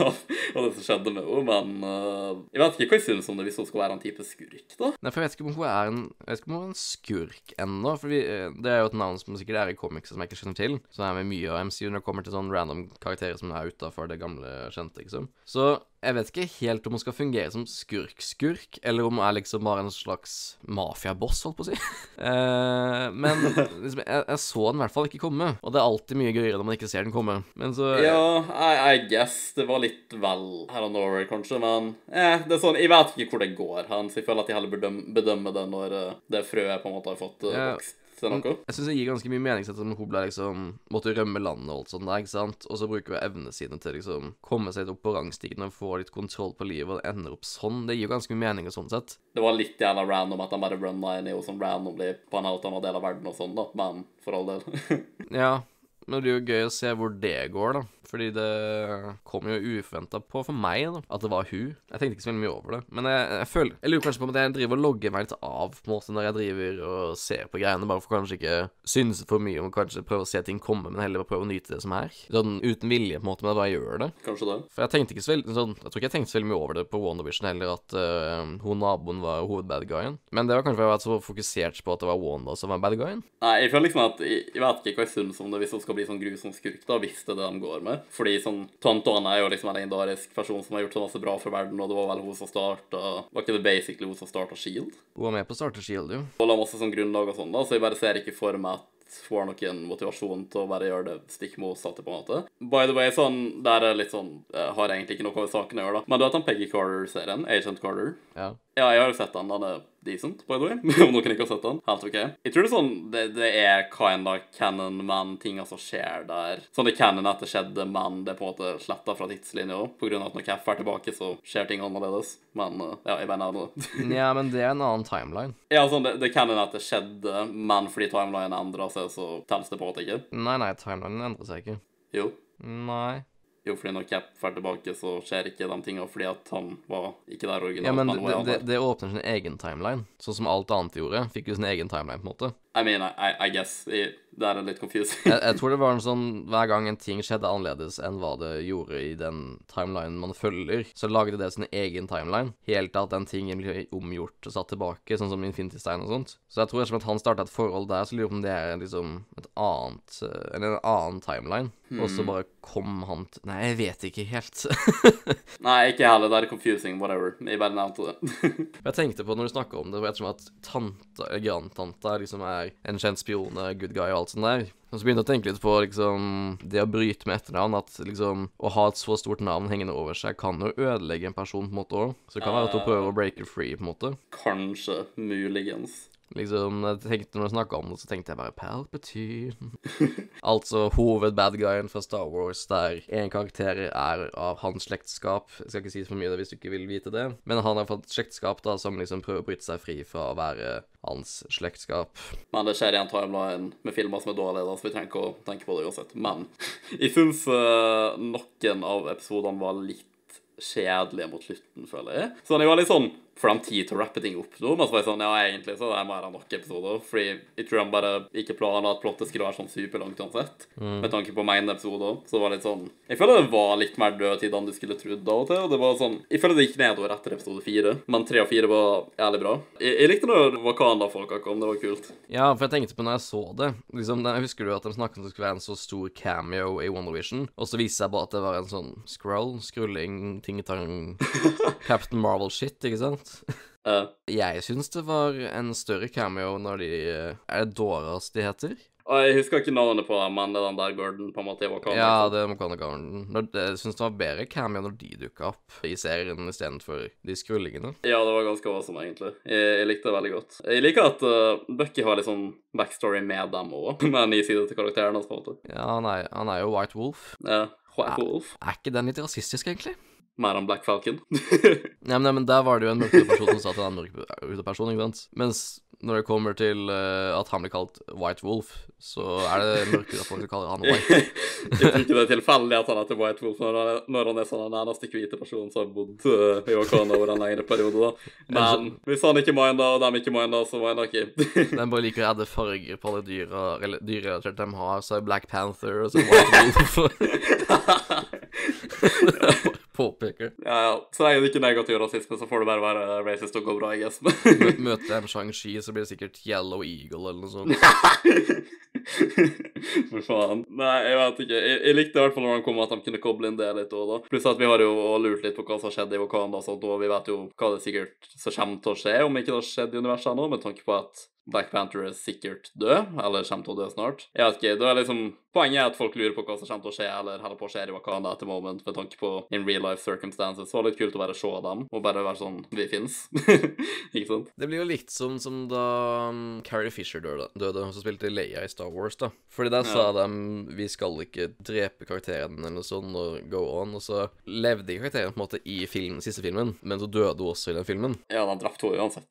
(laughs) av det som skjedde med henne, men uh, jeg vet ikke hva jeg synes om det hvis hun skal være en type skurk, da. Nei, for jeg vet ikke om hun er en Jeg vet ikke om hun er en skurk ennå. For vi, eh, det er jo et navn som sikkert er i comics som jeg ikke kjenner til. Så er med mye av MCU når det kommer til sånne random karakterer som er utafor det gamle kjente, liksom. Så Jeg vet ikke helt om hun skal fungere som skurk-skurk, eller om hun er liksom bare en slags mafiaboss, holdt på å si. (laughs) eh, men liksom, jeg, jeg, så den i hvert fall ikke komme, og det er alltid mye gøyere når man ikke ser den komme. Men så Ja, I, I guess. Det var litt vel her og Norway, kanskje, men eh, det er sånn, jeg vet ikke hvor det går hen, så jeg føler at jeg heller bør bedømme det når uh, det frøet på en måte har fått uh, vokst til noe. Jeg syns det gir ganske mye mening, sånn som hun ble liksom måtte rømme landet og alt sånt der, ikke sant, og så bruker hun evnene sine til liksom komme seg opp på rangstigen og få litt kontroll på livet, og det ender opp sånn. Det gir jo ganske mye mening og sånn sett. Det var litt jævla random at han bare runna inn i henne sånn randomly på en helt annen del av verden og sånn, da, men for all del. (laughs) Ja, men det blir jo gøy å se hvor det går, da. Fordi det kom jo uforventa på for meg, da, at det var hun. Jeg tenkte ikke så veldig mye over det. Men jeg, jeg føler Jeg lurer kanskje på om jeg driver og logger meg litt av på en måte når jeg driver og ser på greiene, bare for kanskje ikke synse for mye om kanskje prøve å se ting komme, men heller prøve å nyte det som er. Sånn uten vilje, på en måte, men jeg bare gjør det. Kanskje det. For jeg tenkte ikke så veldig sånn Jeg tror ikke jeg tenkte så veldig mye over det på WandaVision heller, at uh, hun naboen var hovedbadguyen. Men det var kanskje fordi jeg var så fokusert på at det var Wanda som var badguyen. Nei, jeg føler liksom at jeg, jeg vet ikke hva jeg syns om det hvis hun skal bli sånn grusom skurk, da, hvis det er det de går med. Fordi sånn Tante Anne er jo liksom en legendarisk person som har gjort så masse bra for verden, og det var vel hun som starta Var ikke det basically hun som starta Shield? Hun var med på å starte Shield, jo. Og la masse sånn grunnlag og sånn, da, så jeg bare ser ikke for meg at får har noen motivasjon til å bare gjøre det stikk motsatte, på en måte. By the way, sånn, der er litt sånn eh, Har egentlig ikke noe med saken å gjøre, da. Men du vet den Peggy Carter-serien? Agent Carter? Ja. Ja, jeg har jo sett den. Den er decent, by the way. (laughs) Om noen ikke har sett den. Helt ok. Jeg tror det er sånn Det, det er kinda canon, men tinga som skjer der Sånn det canon at det skjedde, men det er på en måte sletta fra tidslinja òg. På grunn av at når Caff er tilbake, så skjer ting annerledes. Men eh, ja, jeg bare nevner det. (laughs) ja, men det er en annen timeline. ja, sånn, det, det canon at det skjedde, men fordi timelinen endra seg, så telles det på en måte ikke. Nei, nei, timelinen endrer seg ikke. Jo. Nei. Jo, fordi når Cap er tilbake, så skjer ikke de tinga fordi at han var ikke der originalt. Ja, men men det, det, det åpner sin egen timeline, sånn som alt annet gjorde. Fikk jo sin egen timeline, på en måte. I mean, I, I guess. I, det er litt confusing. Jeg, jeg tror det var en sånn hver gang en ting skjedde annerledes enn hva det gjorde i den timelinen man følger, så lagde det sin egen timeline, helt til at den tingen ble omgjort og satt tilbake, sånn som Infinity Stein og sånt. Så jeg tror at han starta et forhold der, så lurer jeg på om det er liksom et annet eh, Eller en annen timeline. Og så bare kom han til Nei, jeg vet ikke helt. (laughs) Nei, ikke heller. Det er confusing, whatever. Jeg bare nevnte det. (laughs) jeg tenkte på når du snakka om det, for ettersom at tanta, grandtanta liksom er en kjent spion, eh, good guy og alt sånt der. Og så begynte jeg å tenke litt på liksom det å bryte med etternavn. At liksom å ha et så stort navn hengende over seg kan jo ødelegge en person på en måte òg. Så det kan være at hun prøver å break it free, på en måte. Kanskje. Muligens. Liksom, jeg tenkte Når jeg snakka om det, så tenkte jeg bare Palpatine. (laughs) altså hovedbadguyen fra Star Wars, der en karakter er av hans slektskap. Jeg skal ikke si så mye det hvis du ikke vil vite det, men han har fått slektskap da som liksom prøver å bryte seg fri fra å være hans slektskap. Men det skjer i en timeline med filmer som er dårlige, da, så vi trenger ikke å tenke på det uansett. Men (laughs) jeg syns uh, noen av episodene var litt kjedelige mot slutten, føler jeg. Sånn, jeg var litt sånn Får de tid til å rappe ting opp nå? Men så var jeg sånn, ja, egentlig så er det mer enn nok episoder. Fordi jeg tror de bare ikke planla at plottet skulle være sånn superlangt uansett. Med tanke på mengden episoder. Så det var litt sånn Jeg føler det var litt mer dødtid enn du skulle trodd av og til. Og det var sånn Jeg føler det gikk nedover etter episode fire, men tre og fire var jævlig bra. Jeg, jeg likte når Wakanda-folka kom, det var kult. Ja, for jeg tenkte på når jeg så det liksom, Jeg husker du at de snakket om det skulle være en så stor cameo i Wonder Vision, og så viste jeg bare at det var en sånn scroll, skrulling, tingetang (laughs) Captain Marvel-shit, ikke sant? Eh, (laughs) Jeg syns det var en større cameo når de Er det Doras de heter? og jeg husker ikke navnet på dem, men det er den der Gordon på en måte i Wakanda. Ja, det er Wakanda Garden. Jeg syns det var bedre cameo når de dukka opp i serien istedenfor de skrullingene. Ja, det var ganske awesome, egentlig. Jeg, jeg likte det veldig godt. Jeg liker at uh, Bucky har litt sånn backstory med dem òg, (laughs) med en ny side til karakteren hans, på en måte. Ja, han er, han er jo White Wolf. Ja, White Wolf. Er ikke den litt rasistisk, egentlig? Mer enn Black Falcon. (laughs) Nei, men, nei, men der var det jo en mørkere person som sa til en mørkere person, ikke sant? Mens når det kommer til uh, at han blir kalt White Wolf, så er det mørkere folk som kaller han White. (laughs) jeg tror ikke det er tilfeldig at han heter White Wolf når han når han er sånn den eneste hvite personen som har bodd uh, i Wakanda over en lengre periode, da. (laughs) Men hvis han ikke minder, og dem ikke minder, så minder ikke. de bare liker å adde farger på alle dyra, eller de har, så er Black Panther og så White Wolf. Påpeker. Ja, ja. Så lenge det ikke er negativ rasisme, så får det bare være racist og gå bra, I guess. (laughs) Møter jeg Shang-Chi, så blir det sikkert Yellow Eagle eller noe sånt. (laughs) For faen. Nei, jeg vet ikke. Jeg, jeg likte i hvert fall når han kom at de kunne koble inn det litt òg, da. Pluss at vi har jo lurt litt på hva som har skjedd i Wakanda og sånt, og vi vet jo hva det sikkert som kommer til å skje, om ikke det har skjedd i universet ennå, med tanke på at Black Panther er sikkert død, eller kommer til å dø snart. Jeg vet ikke, da er liksom Poenget er at folk lurer på hva som kommer til å skje, eller holder på å skje i Wakanda etter moment, med tanke på in real life circumstances. Så det var litt kult å bare se dem, og bare være sånn Vi fins. (laughs) ikke sant? Det blir jo litt som, som da um, Carrie Fisher døde, døde, som spilte Leia i Star Wars, da. Fordi der sa de vi skal ikke drepe karakteren eller noe sånt og go on, og så levde karakteren på en måte i film, siste filmen, men så døde hun også i den filmen. Ja, de drepte henne uansett.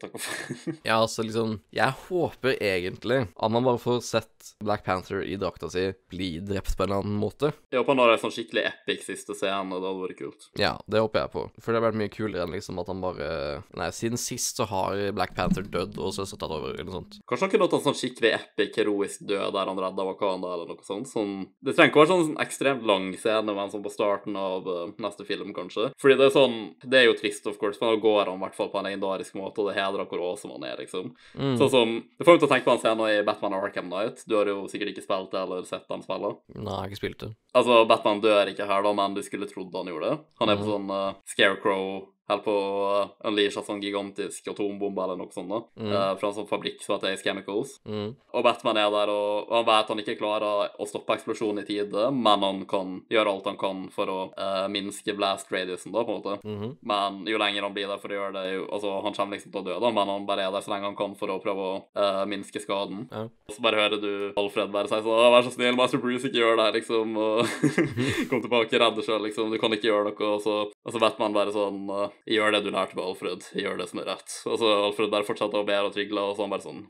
Ja, altså liksom Jeg håper egentlig at man bare får sett Black Panther i drakta si bli drept på en eller annen måte. Jeg håper han har en sånn skikkelig epic siste scene, det hadde vært kult. Ja, det håper jeg på. For det hadde vært mye kulere enn liksom at han bare Nei, siden sist så har Black Panther dødd, og så tatt over, eller noe sånt. Kanskje han kunne hatt en sånn skikkelig epic, heroisk død der han redda Wakanda, eller noe sånt. Sånn, det trenger ikke være sånn ekstremt lang scene, men sånn på starten av eh, neste film, kanskje. Fordi det er sånn Det er jo trist, of course, men da går han i hvert fall på en legendarisk måte, og det hedrer hvor awesome han er, liksom. Mm. Sånn som Det får meg til å tenke på en scenen i Batman Arkham Knight. Du har jo sikkert ikke spilt det eller sett han spille. Nei, jeg har ikke spilt det. Altså, Batman dør ikke her, da, men du skulle trodd han gjorde det. Han er på sånn uh, Scarecrow Holder på å uh, unleashe en sånn gigantisk atombombe eller noe sånt, da. Mm. uh, fra en sånn fabrikk som heter Ace Chemicals. Mm. Og Batman er der, og, og han vet han ikke klarer å stoppe eksplosjonen i tide, men han kan gjøre alt han kan for å uh, minske blast radiusen, da, på en måte. Mhm. Men jo lenger han blir der for å gjøre det jo, Altså, han kommer liksom til å dø, da, men han bare er der så lenge han kan for å prøve å uh, minske skaden. Ja. Og så bare hører du Alfred bare si sånn 'Vær så snill, Master Bruce, ikke gjør det her', liksom. Og (laughs) (laughs) kom tilbake, redd deg sjøl, liksom. Du kan ikke gjøre noe. Og så, og så Batman bare sånn «Eh, 'Gjør det du lærte på Alfred. Gjør det som er rett'. Og så Alfred bare fortsetter å be og trygle, og så han bare sånn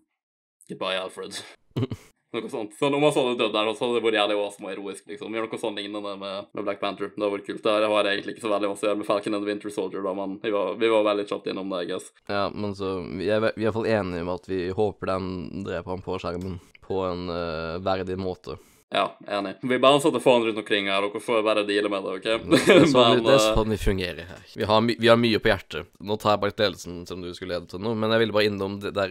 'Goodbye, Alfred'. (laughs) Noe sånt. Så om han så hadde dødd der, så hadde det vært jævlig awesome og heroisk, liksom. Gjør noe sånn lignende med, med Black Panther. Det hadde vært kult. Det har egentlig ikke så veldig masse å gjøre med Falcon and the Winter Soldier, da, men vi var, vi var veldig kjapt innom det, I guess. Ja, men så Vi er, i hvert fall enige om at vi håper den dreper ham på skjermen på en uh, verdig måte. Ja, enig. Vi bouncer til faen rundt omkring her, dere får bare deale med det, OK? Det er sånn, (laughs) det er eh, sånn vi fungerer her. Vi har, my vi har mye på hjertet. Nå tar jeg bare ledelsen som du skulle lede til nå, men jeg ville bare innom det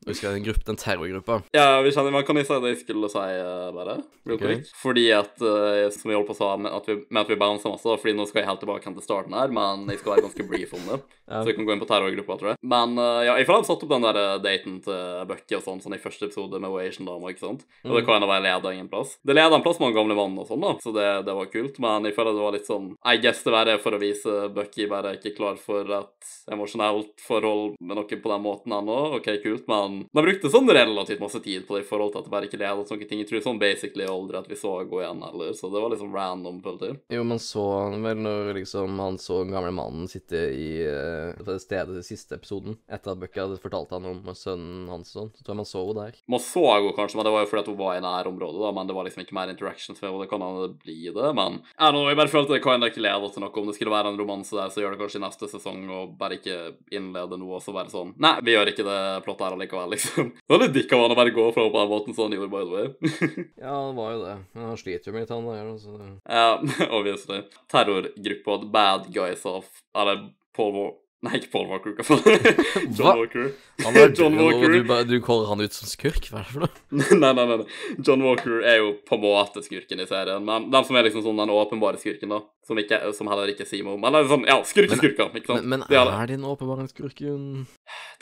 der eh, Husker jeg den, gruppe, den terrorgruppa? Ja, vi kjenner, man kan jeg si det jeg skulle si, eh, bare? Okay. Ok. Fordi at, eh, som vi holdt på å sa, med at vi, med at vi bouncer masse, fordi nå skal jeg helt tilbake til starten her, men jeg skal være ganske brief om det. (laughs) Ja. Så vi kan gå inn på terrorgruppa, tror jeg. Men eh, ja, jeg føler de satt opp den der daten til Bucky og sånn, sånn i første episode med Asian-dama, ikke sant? Og det kan jo være leder ingen plass. Det leder en plass med gamle vann og sånn, da, så det, det var kult, men jeg føler det var litt sånn I guess det for å vise Bucky bare ikke klar for et emosjonelt forhold med noen på den måten ennå. OK, kult, men de brukte sånn relativt masse tid på det i forhold til at det bare ikke leder, til noen ting. Jeg tror sånn basically aldri at vi så gå igjen heller, så det var liksom random det. Jo, man så han vel når liksom han så den gamle mannen sitte i uh, det stedet i siste episoden, etter at Bucky hadde fortalt han om sønnen hans og sånn. Så tror jeg man så henne der. Man så henne kanskje, men det var jo fordi at hun var i nærområdet, da, men det var liksom ikke mer interactions med henne. Det kan hende det blir det, men jeg, nå, jeg bare følte det kan ikke lede til noe. Om det skulle være en romanse der, så gjør det kanskje i neste sesong, og bare ikke innlede noe, og så være sånn Nei, vi gjør ikke det plottet her allikevel, liksom. (laughs) Det var litt dick av han å bare gå fra på den måten som han gjorde, by the way. (laughs) Ja, det var jo det. Men han sliter jo med litt, han der. Så. Ja, (laughs) obviously. Terrorgruppa Bad Guys of Eller Paul Walker Nei, ikke Paul Walker, hva faen? John? Walker. Han er John Walker. du, du kaller han ut som skurk? Hva er det for noe? nei, nei, nei. John Walker er jo på en måte skurken i serien, men den som er liksom sånn den åpenbare skurken, da, som, ikke, som heller ikke sier noe om Eller sånn, ja, skurkeskurker, ikke sant? Men, men er er den åpenbare skurken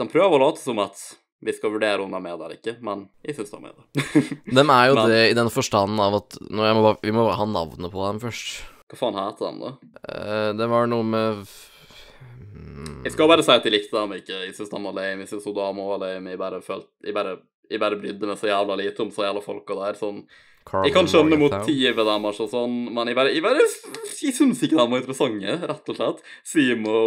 De prøver å late som at vi skal vurdere om de er med der ikke, men jeg syns de er med der. (laughs) De er jo Men- det i den forstanden av at nå, jeg må bare, Vi må bare ha navnet på dem først. Hva faen heter de, da? Uh, det var noe med mm. Jeg skal bare si at jeg likte dem ikke. Jeg syns de var lame, jeg syns dama var lame. Jeg bare følte Jeg bare, jeg bare brydde meg så jævla lite om så jævla folka der. Sånn Jeg kan skjønne motivet deres og sånn, men jeg bare, jeg bare Jeg syns ikke de var interessante, rett og slett. Simo,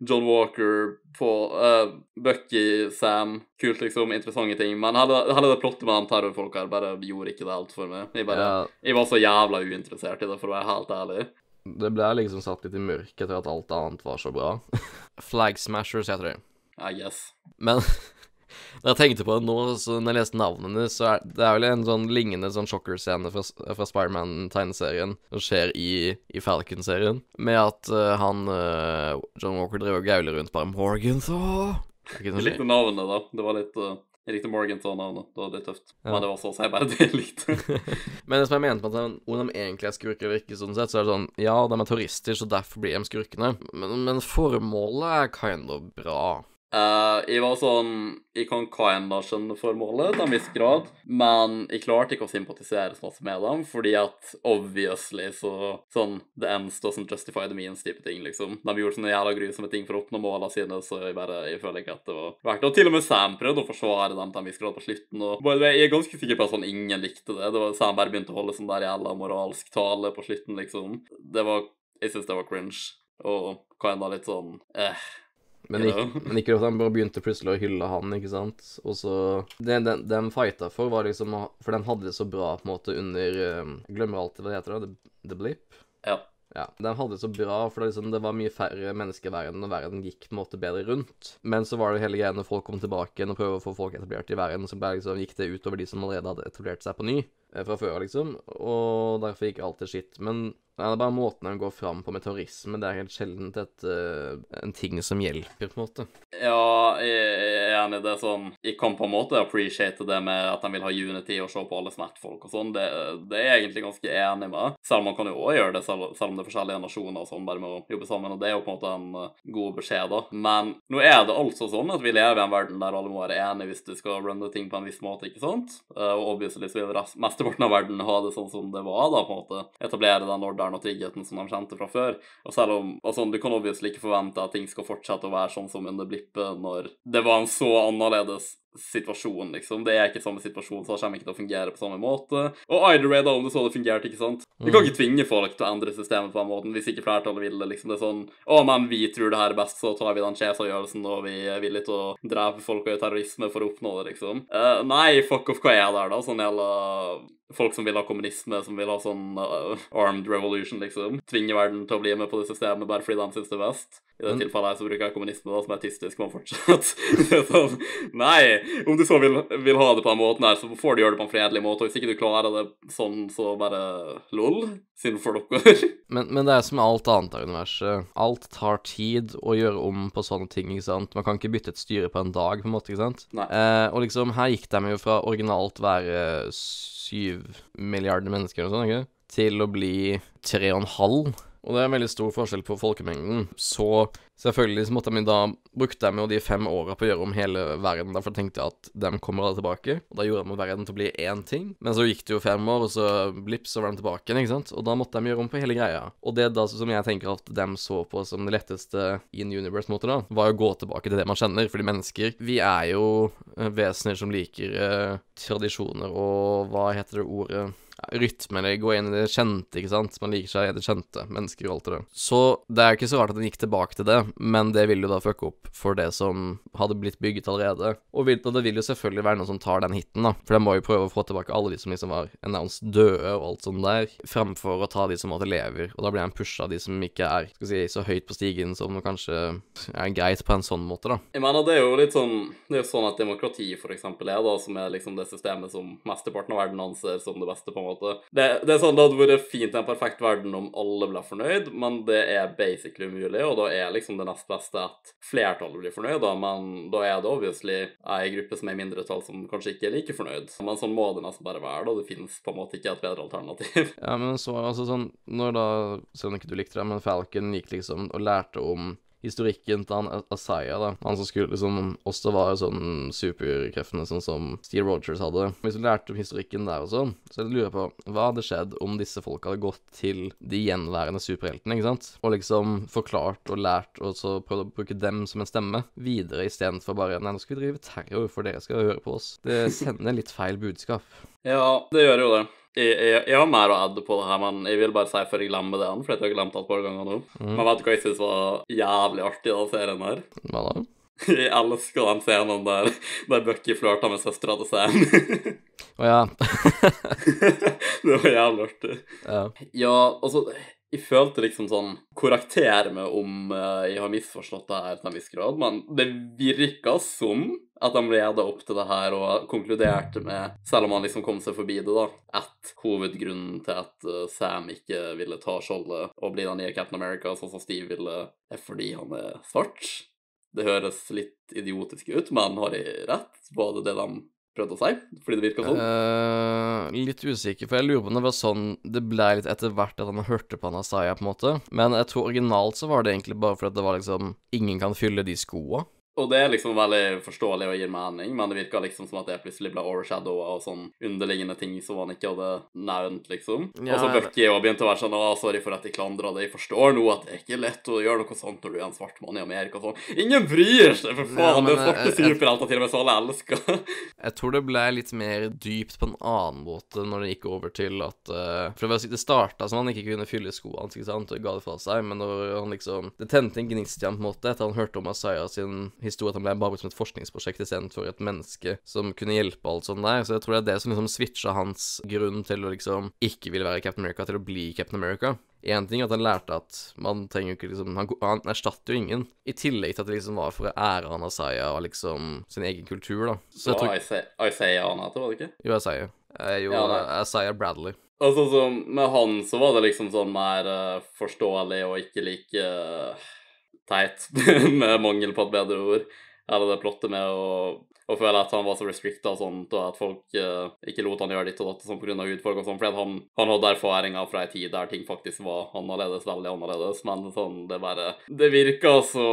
John Walker, på, uh, Bucky, Sam Kult, liksom. Interessante ting. Men hele, hele det plottet med de terrorfolka her bare gjorde ikke det helt for meg. Jeg, bare, Ja, jeg var så jævla uinteressert i det, for å være helt ærlig. det ble liksom satt litt i mørket etter at alt annet var så bra. (laughs) Flag Smashers heter de. I guess. Men (laughs) Når jeg tenkte på det nå, så når jeg leste navnene, så er det er vel en sånn lignende sånn sjokkerscene fra, fra Spiderman-tegneserien som skjer i, i Falcon-serien, med at uh, han uh, John Walker driver og gauler rundt bare Morgenthau. Jeg likte navnet, da. Det var litt uh, Jeg likte Morgenthau-navnet. Det var litt tøft. Ja. Men det var så å si bare (laughs) det jeg likte. (laughs) Men det som jeg mente med at de- de egentlig er skurker eller ikke, sånn sett, så er det sånn Ja, de er turister, så derfor blir de skurkene. Men, men formålet er kind of bra. Eh, jeg var sånn Jeg kan kinda skjønne formålet til en viss grad, men jeg klarte ikke å sympatisere så masse med dem, fordi at obviously så Sånn The ends doesn't justify the means type ting, liksom. De gjorde sånne jævla grusomme ting for å oppnå målene sine, så jeg bare Jeg føler ikke at det var verdt det. Og til og med Sam prøvde å forsvare dem til en viss grad på slutten, og by jeg er ganske sikker på at sånn ingen likte det. Det var Sam bare begynte å holde sånn der jævla moralsk tale på slutten, liksom. Det var Jeg syns det var cringe, og kinda litt sånn eh. Men Ja. ikke, men ikke at de bare begynte plutselig å hylle han, ikke sant. Og så Det de, de fighta for, var liksom For de hadde det så bra på en måte under eh, Jeg glemmer alltid hva det heter, da. The, the Blip. Ja. Ja, De hadde det så bra, for det, liksom, det var mye færre mennesker i verden, og verden gikk på en måte bedre rundt. Men så var det hele greia når folk kom tilbake igjen og prøvde å få folk etablert i verden, så ble liksom, gikk det utover de som allerede hadde etablert seg på ny eh, fra før, liksom. Og derfor gikk alt til skitt. Men ja, det er bare måten han går fram på med terrorisme. Det er helt sjelden et, eh, en ting som hjelper, på en måte. Ja, jeg er enig i det. sånn Jeg kan på en måte appreciate det med at de vil ha unity og se på alle smertfolk og sånn. Det, det er jeg egentlig ganske enig med. Selv om man kan jo òg gjøre det, selv, selv om det er forskjellige nasjoner og sånn, bare med å jobbe sammen. Og det er jo på en måte en eh, god beskjed, da. Men nå er det altså sånn at vi lever i en verden der alle må være enige hvis du skal runne ting på en viss måte, ikke sant? Eh, Og obviously så vil mesteparten av verden ha det sånn som det var, da, på en måte. Etablere den ordenen og tryggheten som de kjente fra før. Og selv om altså, Du kan obviously ikke forvente at ting skal fortsette å være sånn som under blippet når det var en så annerledes situasjon, liksom. Det er ikke samme situasjon, så det kommer ikke til å fungere på samme måte. Og either way, da, om det så hadde fungert, ikke sant. Vi kan ikke tvinge folk til å endre systemet på den måten hvis ikke flertallet vil det, liksom. Det er sånn Å, men vi tror det her er best, så tar vi den skjevavgjørelsen, og vi er villige til å drepe folk og gjøre terrorisme for å oppnå det, liksom. Uh, nei, fuck off, hva er det her, da? Sånn jævla Folk som vil ha kommunisme, som vil ha sånn uh, armed revolution, liksom. Tvinge verden til å bli med på det systemet bare fordi de syns det er best. I det Men- tilfellet her så bruker jeg kommunisme, da, som er tysk, men fortsatt. (laughs) Sånn, nei, om du så vil, vil ha det på den måten her, så får du gjøre det på en fredelig måte. Og hvis ikke du klarer det sånn, så bare lol. Synd for dere. Men, men det er som alt annet av universet. Alt tar tid å gjøre om på sånne ting, ikke sant. Man kan ikke bytte et styre på en dag, på en måte, ikke sant. Eh, og liksom, her gikk de jo fra originalt være syv milliarder mennesker og sånn, ikke? Til å bli tre og en halv. Og det er en veldig stor forskjell på folkemengden. Så selvfølgelig så måtte de da Brukte de jo de fem åra på å gjøre om hele verden, derfor tenkte jeg at de kommer alle tilbake. Og da gjorde de verden til å bli én ting. Men så gikk det jo fem år, og så blipp, så var de tilbake igjen, ikke sant. Og da måtte de gjøre om på hele greia. Og det da som jeg tenker at de så på som det letteste in universe-måte, da, var å gå tilbake til det man kjenner. Fordi mennesker, vi er jo eh, vesener som liker eh, tradisjoner og hva heter det ordet ja, rytme eller gå inn i det kjente, ikke sant. Man liker seg i det kjente, mennesker og alt det der. Så det er ikke så rart at den gikk tilbake til det, men det vil jo da fucke opp for det som hadde blitt bygget allerede. Og, det vil jo selvfølgelig være noen som tar den hiten, da. For de må jo prøve å få tilbake alle de som liksom var announced døde og alt sånt der, fremfor å ta de som måtte lever. Og da blir han pusha de som ikke er skal si, så høyt på stigen som kanskje er greit på en sånn måte, da. Jeg mener, det er jo litt sånn Det er jo sånn at demokrati, for eksempel, er da, som er liksom det systemet som mesteparten av verden anser som det beste, på en måte. Det, det er sånn, Det hadde vært fint i en perfekt verden om alle ble fornøyd, men det er basically umulig, og da er liksom det nest beste at flertallet blir fornøyd, da, men da er det obviously ei gruppe som er i mindretall, som kanskje ikke er like fornøyd. Men sånn må det nesten bare være, da. Det finnes på en måte ikke et bedre alternativ. Ja, men så altså sånn Når da Selv om ikke du likte det, men Falcon gikk liksom og lærte om historikken til han Asaya, da. Han som skulle liksom også være sånn superkreftene sånn som Steve Rogers hadde. Hvis du lærte om historikken der og sånn, så lurer jeg på hva hadde skjedd om disse folka hadde gått til de gjenværende superheltene, ikke sant? Og liksom forklart og lært, og så prøvd å bruke dem som en stemme videre istedenfor bare Nei, nå skal vi drive terror, for dere skal høre på oss. Det sender litt feil budskap. Ja, det gjør jo det. Jeg, jeg, jeg har mer å adde på det her, men jeg vil bare si før jeg glemmer det, for jeg har glemt det et par ganger nå. Men vet du hva jeg syns var jævlig artig i den serien her? Hva da? (laughs) Jeg elsker den scenen der, der Bucky flørter med søstera til Sam. Å ja. (laughs) det var jævlig artig. ja. Ja, altså jeg følte liksom sånn Korrekter meg om uh, jeg har misforstått det her til en viss grad, men det virka som at de leda opp til det her og konkluderte med, selv om han liksom kom seg forbi det, da, at hovedgrunnen til at uh, Sam ikke ville ta skjoldet og bli den nye Captain America, sånn som Steve ville, er fordi han er svart. Det høres litt idiotisk ut, men har jeg rett? Var det det de prøvde å si? Fordi det virka sånn? Uh, litt usikker, for jeg lurer på om det var sånn det ble litt etter hvert at han hørte på Anasaya, på en måte. Men jeg tror originalt så var det egentlig bare fordi det var liksom Ingen kan fylle de skoa. Og det er liksom veldig forståelig og gir mening, men det virka liksom som at det plutselig ble overshadowa og sånn underliggende ting som han ikke hadde nevnt, liksom. Ja, og så Bucky og begynte å være sånn Å, sorry for at jeg klandra det. Jeg forstår nå at det er ikke lett å gjøre noe sånt når du er en svart mann i Amerika og sånn. Ingen bryr seg, for faen! Ja, men, det er svarte superhelter til og med så alle elsker. (laughs) Jeg tror det ble litt mer dypt på en annen måte når det gikk over til at uh, For det var- det starta som han ikke kunne fylle skoene hans, ikke sant, og ga det fra seg, men når han liksom Det tente en gnist i ham på en måte etter han hørte om Asaya sin historie, at han ble bare som et forskningsprosjekt istedenfor et menneske som kunne hjelpe alt sånt der. Så jeg tror det er det som liksom switcha hans grunn til å liksom ikke ville være Captain America, til å bli Captain America. Én ting er at han lærte at man trenger ikke liksom Han, han erstatter jo ingen. I tillegg til at det liksom var for å ære han Asaya og liksom sin egen kultur, da. Så jeg tror Isaiah Isaiah han heter, var det ikke? Jo, Isaiah. Eh, jo, Ja, det- Bradley. Altså, så med han så var det liksom sånn mer uh, forståelig og ikke like eh, teit, (laughs) med mangel på et bedre ord. Eller det plottet med å, å føle at han var så restricta og sånt, og at folk uh, ikke lot han gjøre ditt og datt og sånn pga. hudfarge og sånn, fordi han, han hadde erfaringer fra ei tid der ting faktisk var annerledes, veldig annerledes, men sånn, det bare Det virker så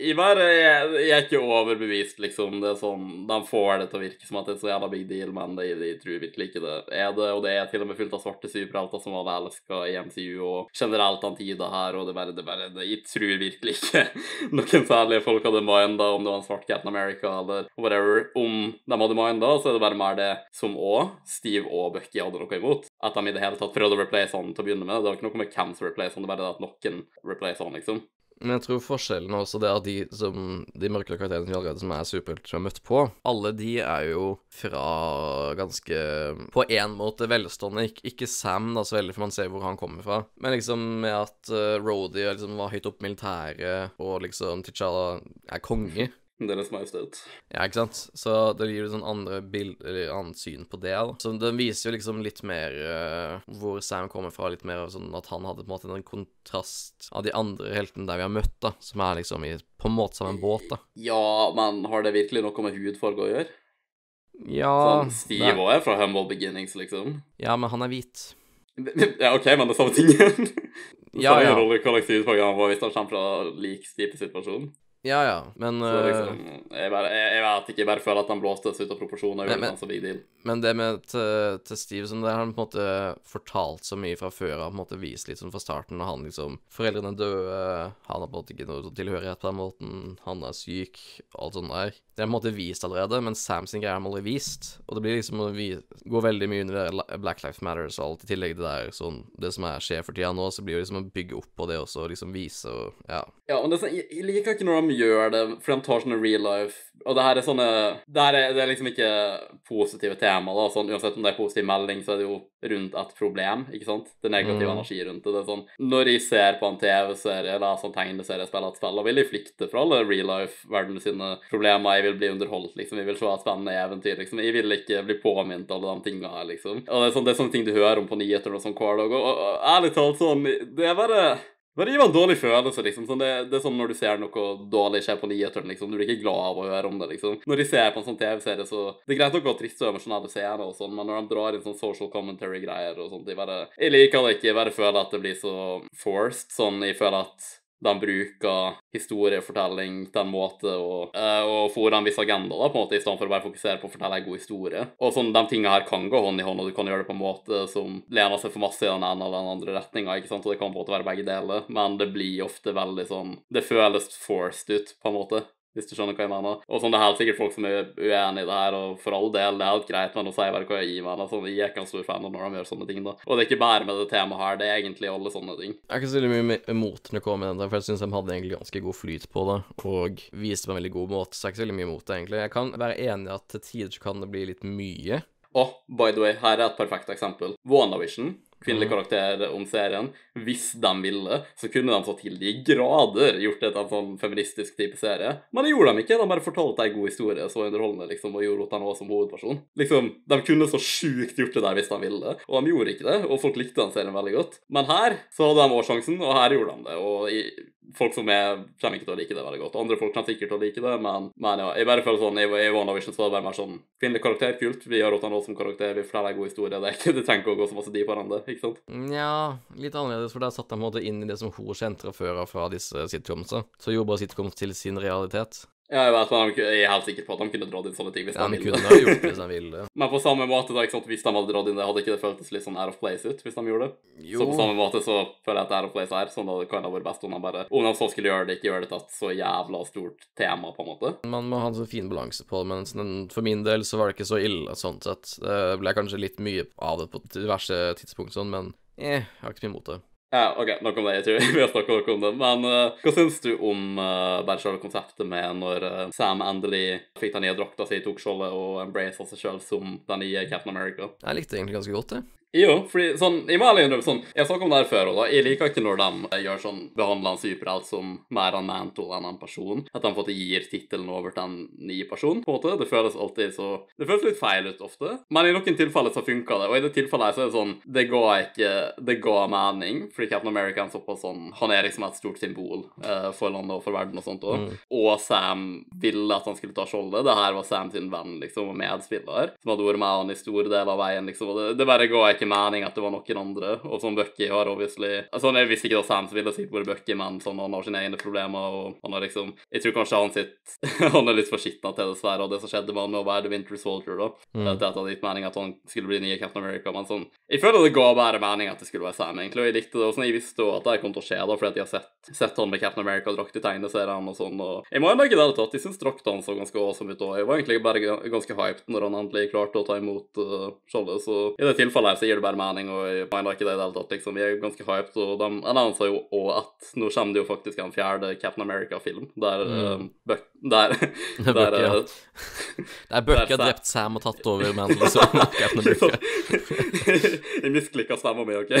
Jeg bare jeg, jeg er ikke overbevist, liksom. Det er sånn De får det til å virke som at det er så jævla big deal, men de, de tror virkelig ikke det er det, og det er til og med fullt av svarte superhelter som alle elsker i MCU, og generelt den tida her, og det bare, det bare det, Jeg tror virkelig ikke (laughs) noen særlige folk hadde minda om det var en svart Captain America eller whatever. Om de hadde minda, så er det bare mer det som òg Steve og Bucky hadde noe imot. At de i det hele tatt prøvde å replace han til å begynne med. Det var ikke noe med hvem som replace han, det var bare det at noen replace han, liksom. Men jeg tror forskjellen er også det at de som De mørkere karakterene som, allerede, som er superhelter som har møtt på, alle de er jo fra ganske På én måte velstående. Ik ikke Sam, da, så veldig, for man ser hvor han kommer fra. Men liksom med at uh, Rhodey liksom var høyt oppe i militæret, og liksom T'Challa er konge. Deres Majestet. Ja, ikke sant? Så det gir jo sånn andre bild, eller annet syn på det. da. Så den viser jo liksom litt mer uh, hvor Sam kommer fra, litt mer sånn at han hadde på en måte en kontrast av de andre heltene der vi har møtt, da, som er liksom i på en måte samme båt, da. Ja, men har det virkelig noe med hudfarge å gjøre? Ja Sånn, Steve òg er fra Humble Beginnings, liksom. Ja, men han er hvit. (laughs) Ja, OK, men det er samme tingen. Ja, (laughs) ja. rolle han var hvis han kommer fra lik type situasjon. Ja, ja, men eh, liksom, jeg, bare, jeg, jeg vet ikke, jeg bare føler at han blåstes ut av proporsjoner. Men- Men, men- det med til, til Steve som det har han på en måte fortalt så mye fra før av, på en måte vist litt sånn fra starten, og han liksom Foreldrene døde, han har på en måte ikke noe tilhørighet på den måten, han er syk, alt sånt der. Det er på en måte vist allerede, men Sam sin greie har de aldri vist. Og det blir liksom å gå veldig mye under det Black Lives Matters og alt, i tillegg det der sånn Det som er skjer for tida nå, så blir det liksom å bygge opp på det også, og liksom vise og Ja. Ja, men det sånn, jeg, jeg liker ikke når gjør det, for de tar sånne real life Og det her er sånne Det her er, det er liksom ikke positive tema, da. Sånn, uansett om det er positiv melding, så er det jo rundt et problem, ikke sant? Det er negativ Mm. energi rundt det. Det er sånn Når jeg ser på en TV-serie, leser en tegneserie, spiller et spill, da vil jeg flykte fra alle real life-verden sine problemer. Jeg vil bli underholdt, liksom. Jeg vil se et spennende eventyr, liksom. Jeg vil ikke bli påminnet alle de tinga her, liksom. Og det er, sånn, det er sånne ting du hører om på nyheter og sånn hver dag, og, og, og ærlig talt sånn Det er bare bare gir meg en dårlig følelse, liksom. Sånn, det, det er sånn når du ser noe dårlig skje på nyhetene, liksom. Du blir ikke glad av å høre om det, liksom. Når de ser på en sånn TV-serie, så Det er greit nok å ha triste og emosjonelle scener og sånn, men når de drar inn sånn social commentary-greier og sånt, de bare Jeg liker det ikke. Jeg bare føler at det blir så forced. Sånn, jeg føler at de bruker historiefortelling til en måte og, eh, og får en viss agenda, da, på en måte, i stedet for å bare fokusere på å fortelle en god historie. Og sånn, De tingene her kan gå hånd i hånd, og du kan gjøre det på en måte som lener seg for masse i den ene eller den andre retninga, ikke sant, og det kan på en måte være begge deler, men det blir ofte veldig sånn Det føles forced ut, på en måte. Hvis du skjønner hva jeg mener. Og sånn, Det er helt sikkert folk som er uenig i det her, og for all del, det er helt greit, men nå sier jeg bare hva jeg mener. Sånn, jeg er ikke en stor fan av når de gjør sånne ting, da. Og det er ikke bare med det temaet her, det er egentlig alle sånne ting. Jeg så veldig mye imot når det kommer med den, for jeg syns de hadde egentlig ganske god flyt på det, og viste på en veldig god måte, så jeg er ikke så veldig mye imot det, egentlig. Jeg kan være enig i at til tider kan det bli litt mye. Og by the way, her er et perfekt eksempel. WandaVision. Kvinnelig karakter om serien. Hvis de ville, så kunne de så til de grader gjort det til en sånn feministisk type serie. Men det gjorde de ikke. De bare fortalte en god historie så underholdende liksom, og gjorde var som hovedperson. Liksom, De kunne så sjukt gjort det der hvis de ville, og de gjorde ikke det. Og folk likte den serien veldig godt. Men her så hadde de også sjansen, og her gjorde de det. Og i, folk som er, kommer ikke til å like det veldig godt. Andre folk kommer sikkert til å like det, men, men ja, jeg bare føler sånn, i, i WandaVision så var det bare mer sånn kvinnelig karakter, kult. Vi rått han også som karakter, vi forteller en god historie. Det, er det trenger ikke å gå så masse dypere enn det, ikke sant? Nja, litt annerledes, for der satte de på en måte inn i det som hun kjente før av fra disse sitcomsa. Så gjorde bare sitcoms til sin realitet. Ja, jeg vet, men jeg er helt sikker på at de kunne dratt inn sånne ting hvis Ja, de ville. kunne gjort det hvis de ville. (laughs) Men på samme måte, da, ikke sant, hvis de hadde dratt inn det, hadde ikke det føltes litt sånn out of place ut hvis de gjorde det? Jo, Så på samme måte så føler jeg at out of place er sånn at det kan ha vært best om de bare Om de så skulle gjøre det, ikke gjøre det til et så jævla stort tema, på en måte. man må ha en så fin balanse på det, men sånn, for min del så var det ikke så ille sånn sett. Det ble kanskje litt mye av det på diverse tidspunkt sånn, men eh, jeg har ikke så mye imot det. Ja, OK, nok om det. Jeg tror (laughs) vi har snakka nok om det. Men uh, hva syns du om uh, bare selve konseptet med når uh, Sam endelig fikk den nye drakta si, tok skjoldet og embracet seg sjøl som den nye Captain America? Jeg likte det egentlig ganske godt, det. Jo, fordi sånn, jeg må ærlig innrømme sånn, jeg snakket om det her før, og da, jeg liker ikke når de eh, gjør sånn, behandler en superhelt som mer en mantle enn en person, at de fått gir tittelen over til en ny person, på en måte, det føles alltid så, det føles litt feil ut ofte, men i noen tilfeller så funker det, og i det tilfellet så er det sånn, det ga ikke, det ga mening, fordi Captain America er såpass sånn, han er liksom et stort symbol eh, for landet og for verden og sånt også, og Sam ville at han skulle ta skjoldet, det her var Sam sin venn, liksom, og medspiller, som hadde vært med han i store deler av veien, liksom, og det, det bare ga ikke mening at det var noen andre, og sånn Bucky har obviously, altså jeg visste ikke at Sam ville sikkert vært Bucky, men sånn, han har sine egne problemer, og han har liksom, jeg tror kanskje han sitt, (laughs) han er litt for skitna til dessverre, og det som skjedde med han med å være The Winter Soldier da, Mm. det hadde gitt mening at han skulle bli nye Captain America, men sånn, jeg føler det ga bare mening at det skulle være Sam, egentlig, og jeg likte det, og sånn, jeg visste også at det kom til å skje da, fordi at jeg har sett, sett han med Captain America og drakt i tegneseriene og sånn, og jeg må jo ikke det til at jeg synes drakta hans så ganske awesome ut, og jeg var egentlig bare ganske hyped når han endelig klarte å ta imot uh, skjoldet, så i det tilfellet her så gir det bare mening, og mener ikke det i det hele tatt, liksom, Vi er ganske hyped, og de annonser jo også at nå kommer det jo faktisk en fjerde Captain America-film, der, Mm. uh, der, (laughs) der er ja. (laughs) uh, Det er Bucky har drept Sam og tatt over Mantle som Captain (laughs) America. jeg misklikka stemma mi, OK?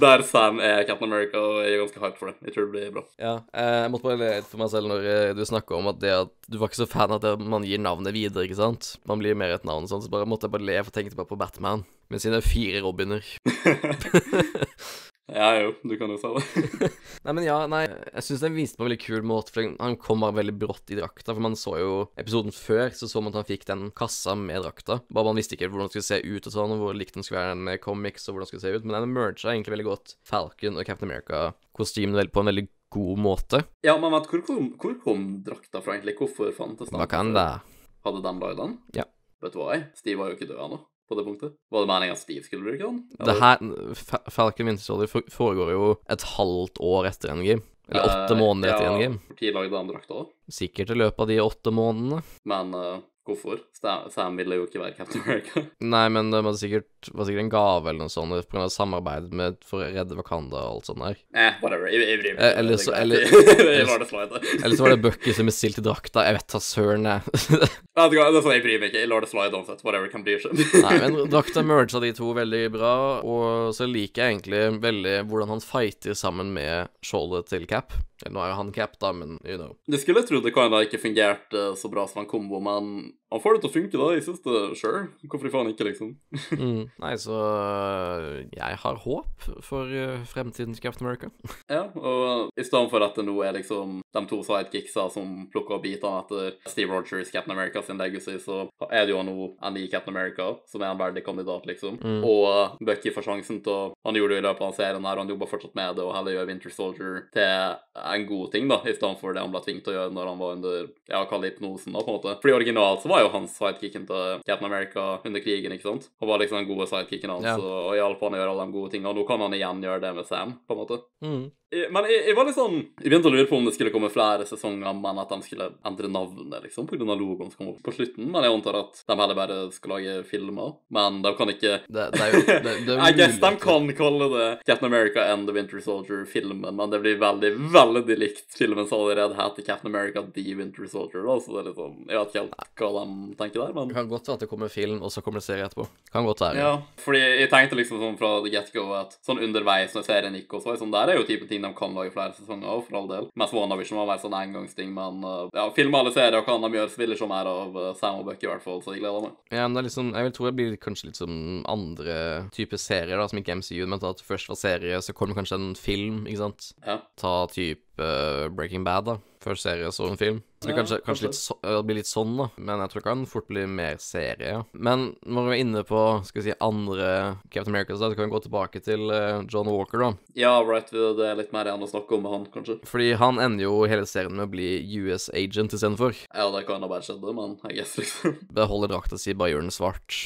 Der Sam er Captain America, og jeg er ganske hyped for det. Jeg tror det blir bra. Ja, eh, jeg måtte bare le litt for meg selv når eh, du snakka om at det at du var ikke så fan av at man gir navnet videre, ikke sant? Man blir mer et navn, sånn, så bare måtte jeg bare le, for tenkte bare på Batman med sine fire Robiner. (laughs) (laughs) Ja, jo, du kan jo si det. (laughs) Nei, men ja, nei, jeg syns den viste på en veldig kul måte, for han kom bare veldig brått i drakta. For man så jo episoden før, så så man at han fikk den kassa med drakta. Bare man visste ikke hvordan den skulle se ut og sånn, og hvor likt den skulle være med comics, og hvordan den skulle se ut. Men den merga egentlig veldig godt Falcon og Captain America-kostymen på en veldig god måte. Ja, men vet, hvor kom, hvor kom drakta fra, egentlig? Hvorfor fantes den? Wakanda. Hadde de lagd den? Ja. Vet du hva, jeg? Steve var jo ikke død ennå, på det punktet. Var det meningen at Steve skulle bruke den? Det her Falcon Winter Soldier foregår jo et halvt år etter Endgame. Eller åtte Eh, måneder etter ja, Endgame. Hvor tid lagde han drakta, da? Sikkert i løpet av de åtte månedene. Men uh, hvorfor? Sam, ville jo ikke være Captain America. Nei, men det var sikkert, var sikkert en gave eller noe sånt av samarbeid med, for å redde Wakanda og alt sånt der. eh, whatever. Jeg, bryr meg Eh, er. Eller så var det Bucky som bestilte drakta. Jeg vet da søren, jeg. Du det er sånn, jeg bryr meg ikke. Jeg lar det slide uansett. Whatever kan bli skjønt. Nei, men (laughs) drakta merga de to veldig bra, og så liker jeg egentlig veldig hvordan han fighter sammen med skjoldet til Cap. Nå er jo han Cap, da, men you know. Du skulle trodd det kan da ikke fungerte så bra som en kombo, men han får det til å funke, da. Jeg syns det sure. Hvorfor faen ikke, liksom? (laughs) Mm. Nei, så øh, jeg har håp for fremtidens fremtiden til Captain America. (laughs) Ja, og i stedet for at det nå er liksom de to sidekicksa som plukker opp bitene etter Steve Rogers, Captain America sin legacy, så er det jo nå en ny Captain America som er en verdig kandidat, liksom. Mm. Og Bucky får sjansen til å Han gjorde det i løpet av serien her, han jobber fortsatt med det, og heller gjør Winter Soldier til en god ting, da, i stedet for det han ble tvunget til å gjøre når han var under ja, kall det hypnosen, da, på en måte. Fordi originalt så var jo han sidekicken til Captain America under krigen, ikke sant? Han var liksom den gode sidekicken hans, Ja. og, hjalp han å gjøre alle de gode tingene, og nå kan han igjen gjøre det med Sam, på en måte. Mm. Men jeg, jeg var litt sånn Jeg begynte å lure på om det skulle komme flere sesonger, men at de skulle endre navnet, liksom, pga. logoen som kom opp på slutten, men jeg antar at de heller bare skal lage filmer. Men de kan ikke Det, det er jo det, det er (laughs) I guess de kan kalle det Captain America and The Winter Soldier-filmen, men det blir veldig, veldig likt filmen som allerede heter Captain America The Winter Soldier, da, så det er litt sånn Jeg vet ikke helt hva de tenker der, men Det kan godt være at det kommer film, og så kommer det serie etterpå. Kan godt være. Ja, fordi jeg tenkte liksom sånn fra the get-go at sånn underveis når serien gikk og så, sånn der er jo typen ting de kan lage flere sesonger av, for all del. Mens WandaVision var mer sånn engangsting, men uh, ja, film alle serier kan de gjøre, spiller som er, mer av Sam og Buck, i hvert fall, så jeg gleder meg. Ja, men det er liksom, jeg vil tro det blir kanskje litt som andre typer serier, da, som ikke MCU, men at først var serie, så kommer kanskje en film, ikke sant? Ja. Ta type eh, Breaking Bad, da. Først serie, så en film. Så det kanskje, kanskje litt, så, det blir litt sånn, da. Men jeg tror det kan fort bli mer serie. Men når vi er inne på skal vi si, andre Captain America da, så kan vi gå tilbake til eh, John Walker, da. Ja, right, det er litt mer enn å snakke om med han, kanskje. Fordi han ender jo hele serien med å bli US agent istedenfor. Ja, det kan ha bare skjedd, men jeg guess, liksom. (laughs) Beholder drakta si, bare gjør den svart.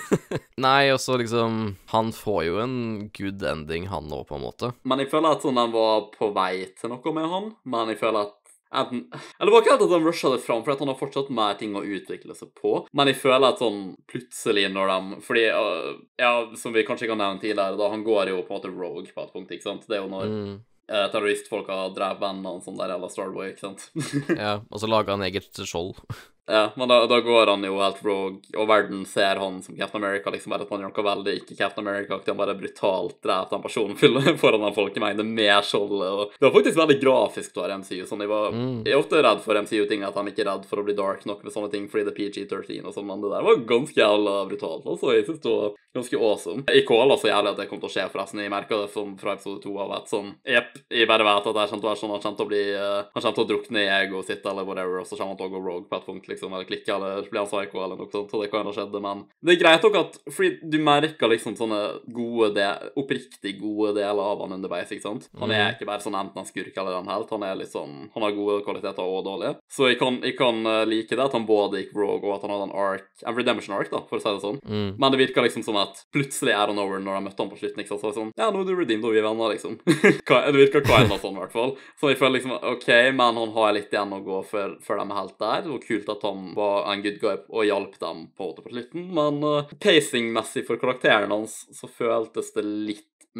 (laughs) Nei, og så liksom Han får jo en good ending, han òg, på en måte. Men jeg føler at sånn han var på vei til noe med han, men jeg føler at Enten, eller det var ikke helt at han rusha det fram, for at han har fortsatt mer ting å utvikle seg på. Men jeg føler at sånn plutselig når de Fordi, øh, ja, som vi kanskje ikke har nevnt tidligere, da han går jo på en måte rogue på et punkt, ikke sant? Det er jo når Mm. eh, terroristfolk har drept vennene sånn der, eller Starboy, ikke sant? (laughs) Ja, og så lager han eget skjold. Ja, men da, da går han jo helt rogue, og verden ser han som Captain America, liksom bare at han gjør noe veldig ikke Captain America-aktig, han bare brutalt dreper den personen (laughs) foran den folkemengden med skjoldet, og det var faktisk veldig grafisk av MCU, sånn jeg var Mm. Jeg er ofte redd for MCU-ting, at de ikke er redd for å bli dark nok med sånne ting fordi det er PG-13 og sånn, men det der var ganske jævla brutalt. Altså, jeg synes det var ganske awesome. Jeg kåla så jævlig at det kom til å skje, forresten. Jeg merka det som fra episode to av at sånn Jepp, jeg bare vet at det kommer til å være sånn, han kommer til å bli uh, Han kommer til å drukne i egoet sitt eller whatever, og så kommer han til å gå rogue på et punkt, liksom, eller klikke, eller bli en psycho eller noe sånt, Så det kan ha skjedd, men det er greit nok at Fordi du merker liksom sånne gode del, oppriktig gode deler av han underveis, ikke sant? Han er ikke bare sånn enten en skurk eller en helt, han er sånn Han har gode kvaliteter og dårlige. Så jeg kan, jeg kan eh, like det at han både gikk rogue, og at han hadde en arc, en redemption arc, da, for å si det sånn. Mm. Men det virka liksom som at plutselig er han over når de møtte han på slutten. ikke sant? Så sånn, ja, nå er du redeemed, og vi er venner, liksom. (laughs) Det virka kinda sånn, i hvert fall. Så jeg føler liksom, OK, men han har litt igjen å gå før, før de er helt der. Og kult at han var en good guy og hjalp dem på på slutten, men uh, pacing-messig for karakteren hans så føltes det litt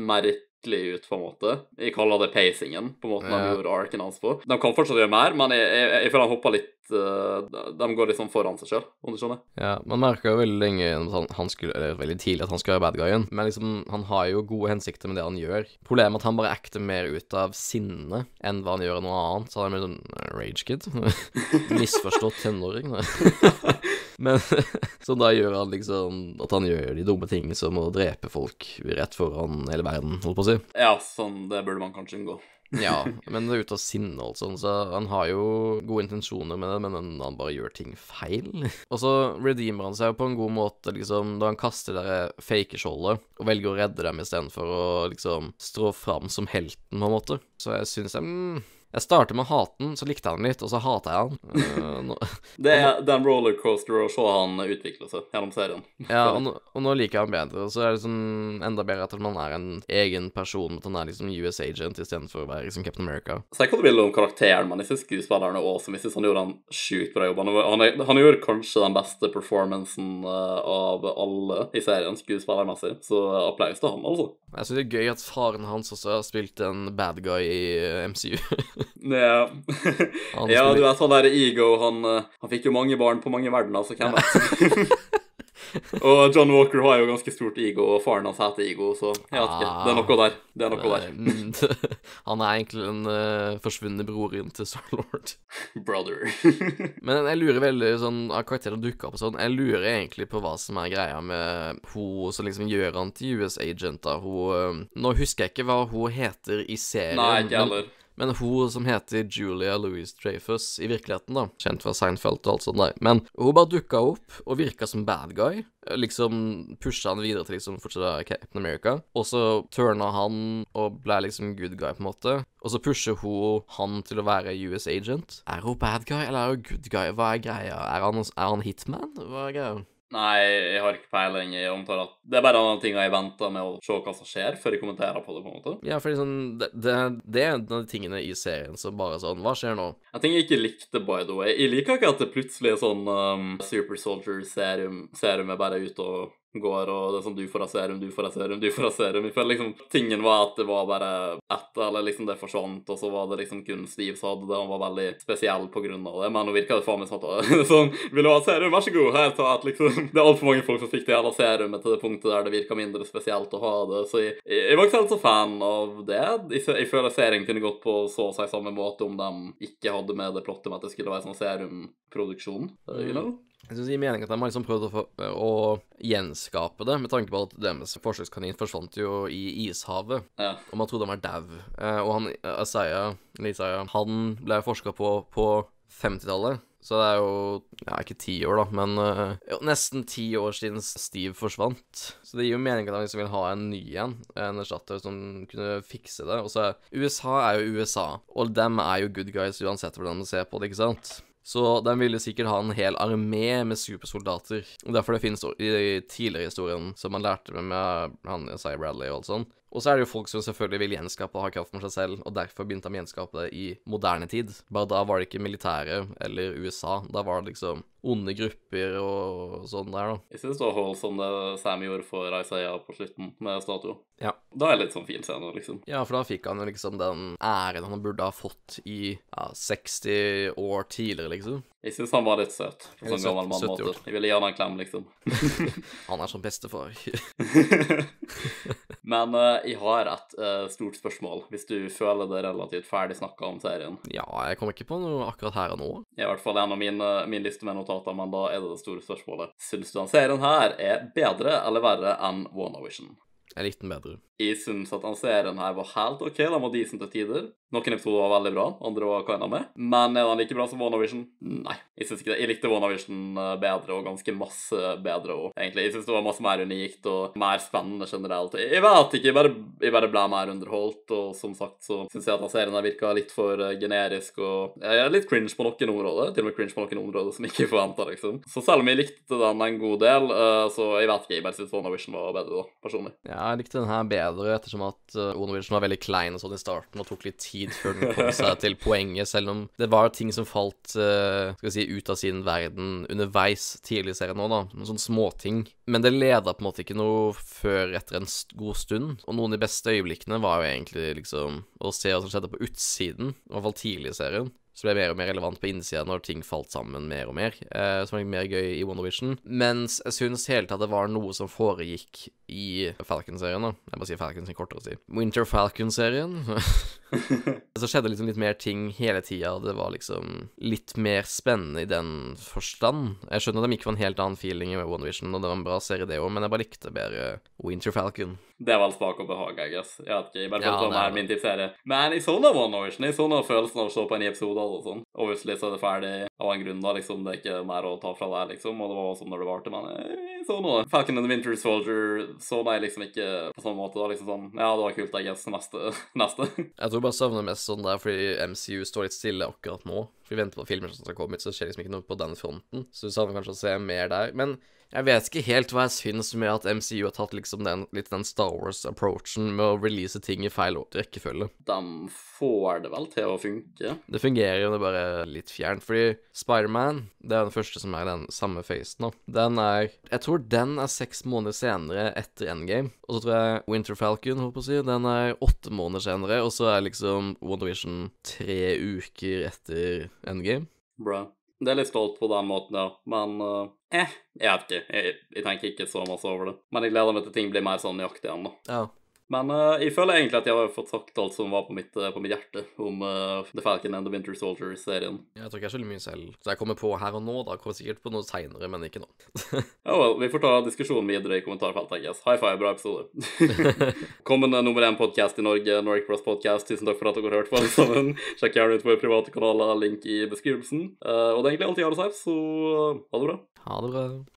merkelig ut, på en måte. Jeg kaller det pacingen, på måten de gjorde arken hans på. De kan fortsatt gjøre mer, men jeg, jeg, jeg føler han hoppa litt uh, De går liksom foran seg sjøl, om du skjønner? Ja, man merka jo veldig lenge han, han skulle, eller veldig tidlig at han skulle være bad guyen, men liksom, han har jo gode hensikter med det han gjør. Problemet er at han bare acter mer ut av sinne enn hva han gjør av noe annet. Så han er mer sånn eh, rage kid. (laughs) Misforstått tenåring. (laughs) Men (laughs) Så da gjør han liksom at han gjør de dumme tingene som å drepe folk rett foran hele verden, holdt på å si. Ja, sånn, det burde man kanskje unngå. (laughs) Ja, men det er ut av sinne og sånn, så han har jo gode intensjoner med det, men han- bare gjør ting feil. (laughs) Og så redeemer han seg jo på en god måte, liksom, da han kaster det der fake skjoldet og velger å redde dem istedenfor å liksom strå fram som helten, på en måte. Så jeg syns jeg mm, Jeg startet med å hate den, så likte jeg den litt, og så hater jeg den. Uh, nå, (laughs) Det er, det er en rollercoaster å se han utvikle seg gjennom serien. (laughs) ja, og nå, og nå liker jeg han bedre, og så er det liksom enda bedre at man er en egen person, at han er liksom US agent istedenfor å være liksom Captain America. Si hva du vil om karakteren, men jeg synes skuespilleren er awesome. Jeg synes han gjorde en sjukt bra jobb. Han, han, er- han gjorde kanskje den beste performancen eh, av alle i serien, skuespillermessig. Så applaus til han, altså. Jeg synes det er gøy at faren hans også har spilt en bad guy i eh, MCU. (laughs) Ja, (laughs) ja du vet han der Ego, han, eh, han fikk jo mange barn på mange verdener, så hvem vet? (laughs) og John Walker har jo ganske stort ego, og faren hans heter Ego, så jeg vet ikke. Det er noe der. Det er noe der. Han er egentlig den uh, forsvunne broren til Starlord. (laughs) Brother. Men jeg lurer veldig sånn av karakterer dukka opp og sånn. Jeg lurer egentlig på hva som er greia med hun som liksom gjør han til US agent, da. Hun eh, Nå husker jeg ikke hva hun heter i serien. Nei, ikke heller. Men hun som heter Julia Louise Dreyfus i virkeligheten, da, kjent fra Seinfeld og alt sånt der, men hun bare dukka opp og virka som bad guy. Liksom pusha han videre til liksom fortsatt være Captain America, og så turna han og ble liksom good guy, på en måte. Og så pusher hun han til å være US agent. Er hun bad guy, eller er hun good guy? Hva er greia? Er han, er han hitman? Hva er greia? Nei, jeg har ikke peiling. Jeg antar at det er bare en av tingene jeg venter med å se hva som skjer, før jeg kommenterer på det. på en måte. Ja, fordi sånn det, det, det er en av de tingene i serien som bare sånn Hva skjer nå? En ting jeg ikke likte, by the way Jeg liker ikke at det plutselig er sånn um, Super Soldier-serum Serum er bare ute og går, og det er sånn du får ha serum, du får ha serum, du får ha serum. Jeg føler liksom tingen var at det var bare ett, eller liksom det forsvant, og så var det liksom kun Steve som hadde det. Han var veldig spesiell på grunn av det, men nå virka det faen meg sånn at (laughs) sånn Vil du ha serum? Vær så god, her, ta et, liksom. Det er altfor mange folk som fikk det jævla serumet til det punktet der det virka mindre spesielt å ha det, så jeg, jeg var ikke helt så fan av det. Jeg, jeg føler serien kunne gått på så å si samme måte om de ikke hadde med det plottet med at det skulle være sånn serumproduksjon, you know? Jeg synes det gir mening at de har liksom prøvd å, få, å gjenskape det, med tanke på at deres forsøkskanin forsvant jo i ishavet, Ja. og man trodde han var dau. Eh, og han Isaiah, Isaiah, han ble forska på på 50-tallet. Så det er jo ja, ikke ti år, da, men eh, jo, nesten ti år siden Steve forsvant. Så det gir jo mening at han liksom vil ha en ny en, en erstatter som kunne fikse det. Og så USA er jo USA, og dem er jo good guys uansett hvordan man ser på det, ikke sant? Så de ville sikkert ha en hel armé med supersoldater. Og Derfor det finnes i tidligere historien, som man lærte med, med han Isaiah Bradley og alt sånt. Og så er det jo folk som selvfølgelig vil gjenskape og ha kraft for seg selv, og derfor begynte de å gjenskape det i moderne tid. Bare da var det ikke militære eller USA. Da var det liksom onde grupper og sånn der, da. Jeg syns det var som det Sam gjorde for Isaiah på slutten, med statue. Ja. Da er det litt sånn fin scene, liksom. Ja, for da fikk han jo liksom den æren han burde ha fått i ja, 60 år tidligere, liksom. Jeg syns han var litt søt på sånn gammel mann-måte. Jeg ville gi han en klem, liksom. (laughs) Han er som bestefar. (laughs) Men uh, jeg har et uh, stort spørsmål, hvis du føler det relativt ferdig snakka om serien. ja, jeg kommer ikke på noe akkurat her og nå. I hvert fall en av min liste med notater, men da er det det store spørsmålet. Syns du den serien her er bedre eller verre enn WandaVision? Jeg likte den bedre. Jeg syns at den serien her var helt OK. Den var decent til tider. Noen episoder var veldig bra, andre var kinda med. Men er den like bra som WannaVision? Nei, jeg synes ikke det. Jeg likte WandaVision eh, bedre, og ganske masse bedre òg, egentlig. Jeg syns det var masse mer unikt og mer spennende generelt. Jeg vet ikke, jeg bare, jeg bare ble mer underholdt, og som sagt så syns jeg at den serien her virka litt for eh, generisk og Jeg er litt cringe på noen områder, til og med cringe på noen områder som jeg ikke forventa, liksom. Så selv om jeg likte den en god del, eh, så jeg vet ikke, jeg bare syns WannaVision var bedre, da, personlig. Ja, jeg likte den her bedre ettersom at uh, WandaVision var veldig klein og sånn i starten og tok litt tid før den kom seg (laughs) til poenget, selv om det var ting som falt uh, skal si, ut av sin verden underveis tidlig i serien nå, da. Noen sånne småting. Men det leda på en måte ikke noe før etter en god stund. Og noen av de beste øyeblikkene var jo egentlig liksom å se hva som skjedde på utsiden, i hvert fall tidlig i serien. Så ble det mer og mer relevant på innsida når ting falt sammen mer og mer. Eh, som var mer gøy i WandaVision. Mens jeg syns hele tatt det var noe som foregikk i Falcon-serien. da Jeg bare sier Falcon sin kortere si. Winter Falcon-serien. (laughs) så skjedde liksom litt mer ting hele tida, det var liksom litt mer spennende i den forstand. Jeg skjønner at de gikk for en helt annen feeling i Vision, og det var en bra serie, det òg, men jeg bare likte bedre Winter Falcon. Det er vel smak og behag, jeg guess. Jeg vet ikke, jeg bare Ja, det det er var det. min tipsserie. Men jeg Vision, i Jeg sovna følelsen av å se på en ny episode og sånn. Obviously så er det ferdig av en grunn, da, liksom. Det er ikke mer å ta fra der, liksom. Og det var sånn når det varte, men jeg sånn det. Falcon and the Winter Soldier sovna jeg liksom ikke på sånn måte. Da liksom sånn Ja, det var kult, jeg guess. Neste. (laughs) Neste. Jeg tror bare savner mest sånn der fordi MCU står litt stille akkurat nå. For Vi venter på filmer som skal komme ut, så det skjer liksom ikke noe på den fronten. Så du savner kanskje å se mer der. Men jeg vet ikke helt hva jeg syns med at MCU har tatt liksom den, litt den Star Wars-approachen med å release ting i feil rekkefølge. De får det vel til å funke. Det fungerer jo, det er bare litt fjernt. Fordi Spiderman, det er den første som er den samme facen, nå. Den er Jeg tror den er seks måneder senere etter Endgame. Og så tror jeg Winter Falcon, holdt på å si, den er åtte måneder senere. Og så er liksom WandaVision tre uker etter Endgame. Bra. Det er litt stolt på den måten, ja. Men eh, eh, jeg vet ikke. Jeg, jeg tenker ikke så masse over det. Men jeg gleder meg til ting blir mer sånn nøyaktig igjen, da. Ja. Men uh, jeg føler egentlig at jeg har fått sagt alt som var på mitt, eh, på mitt hjerte om uh, The Falcon and the Winter Soldier-serien. Jeg tror ikke jeg er så mye selv. Så jeg kommer på her og nå, da. Kommer sikkert på noe seinere, men ikke nå. Ja vel, vi får ta diskusjonen videre i kommentarfeltet, I guess. High five, bra episode. (laughs) Kommende nummer én podkast i Norge, Nordic Cross Podcast. Tusen takk for at dere har hørt på alle sammen. Sjekk gjerne ut våre private kanaler, link i beskrivelsen. Uh, og det er egentlig alt jeg har å si, så ha det bra. Ha det bra.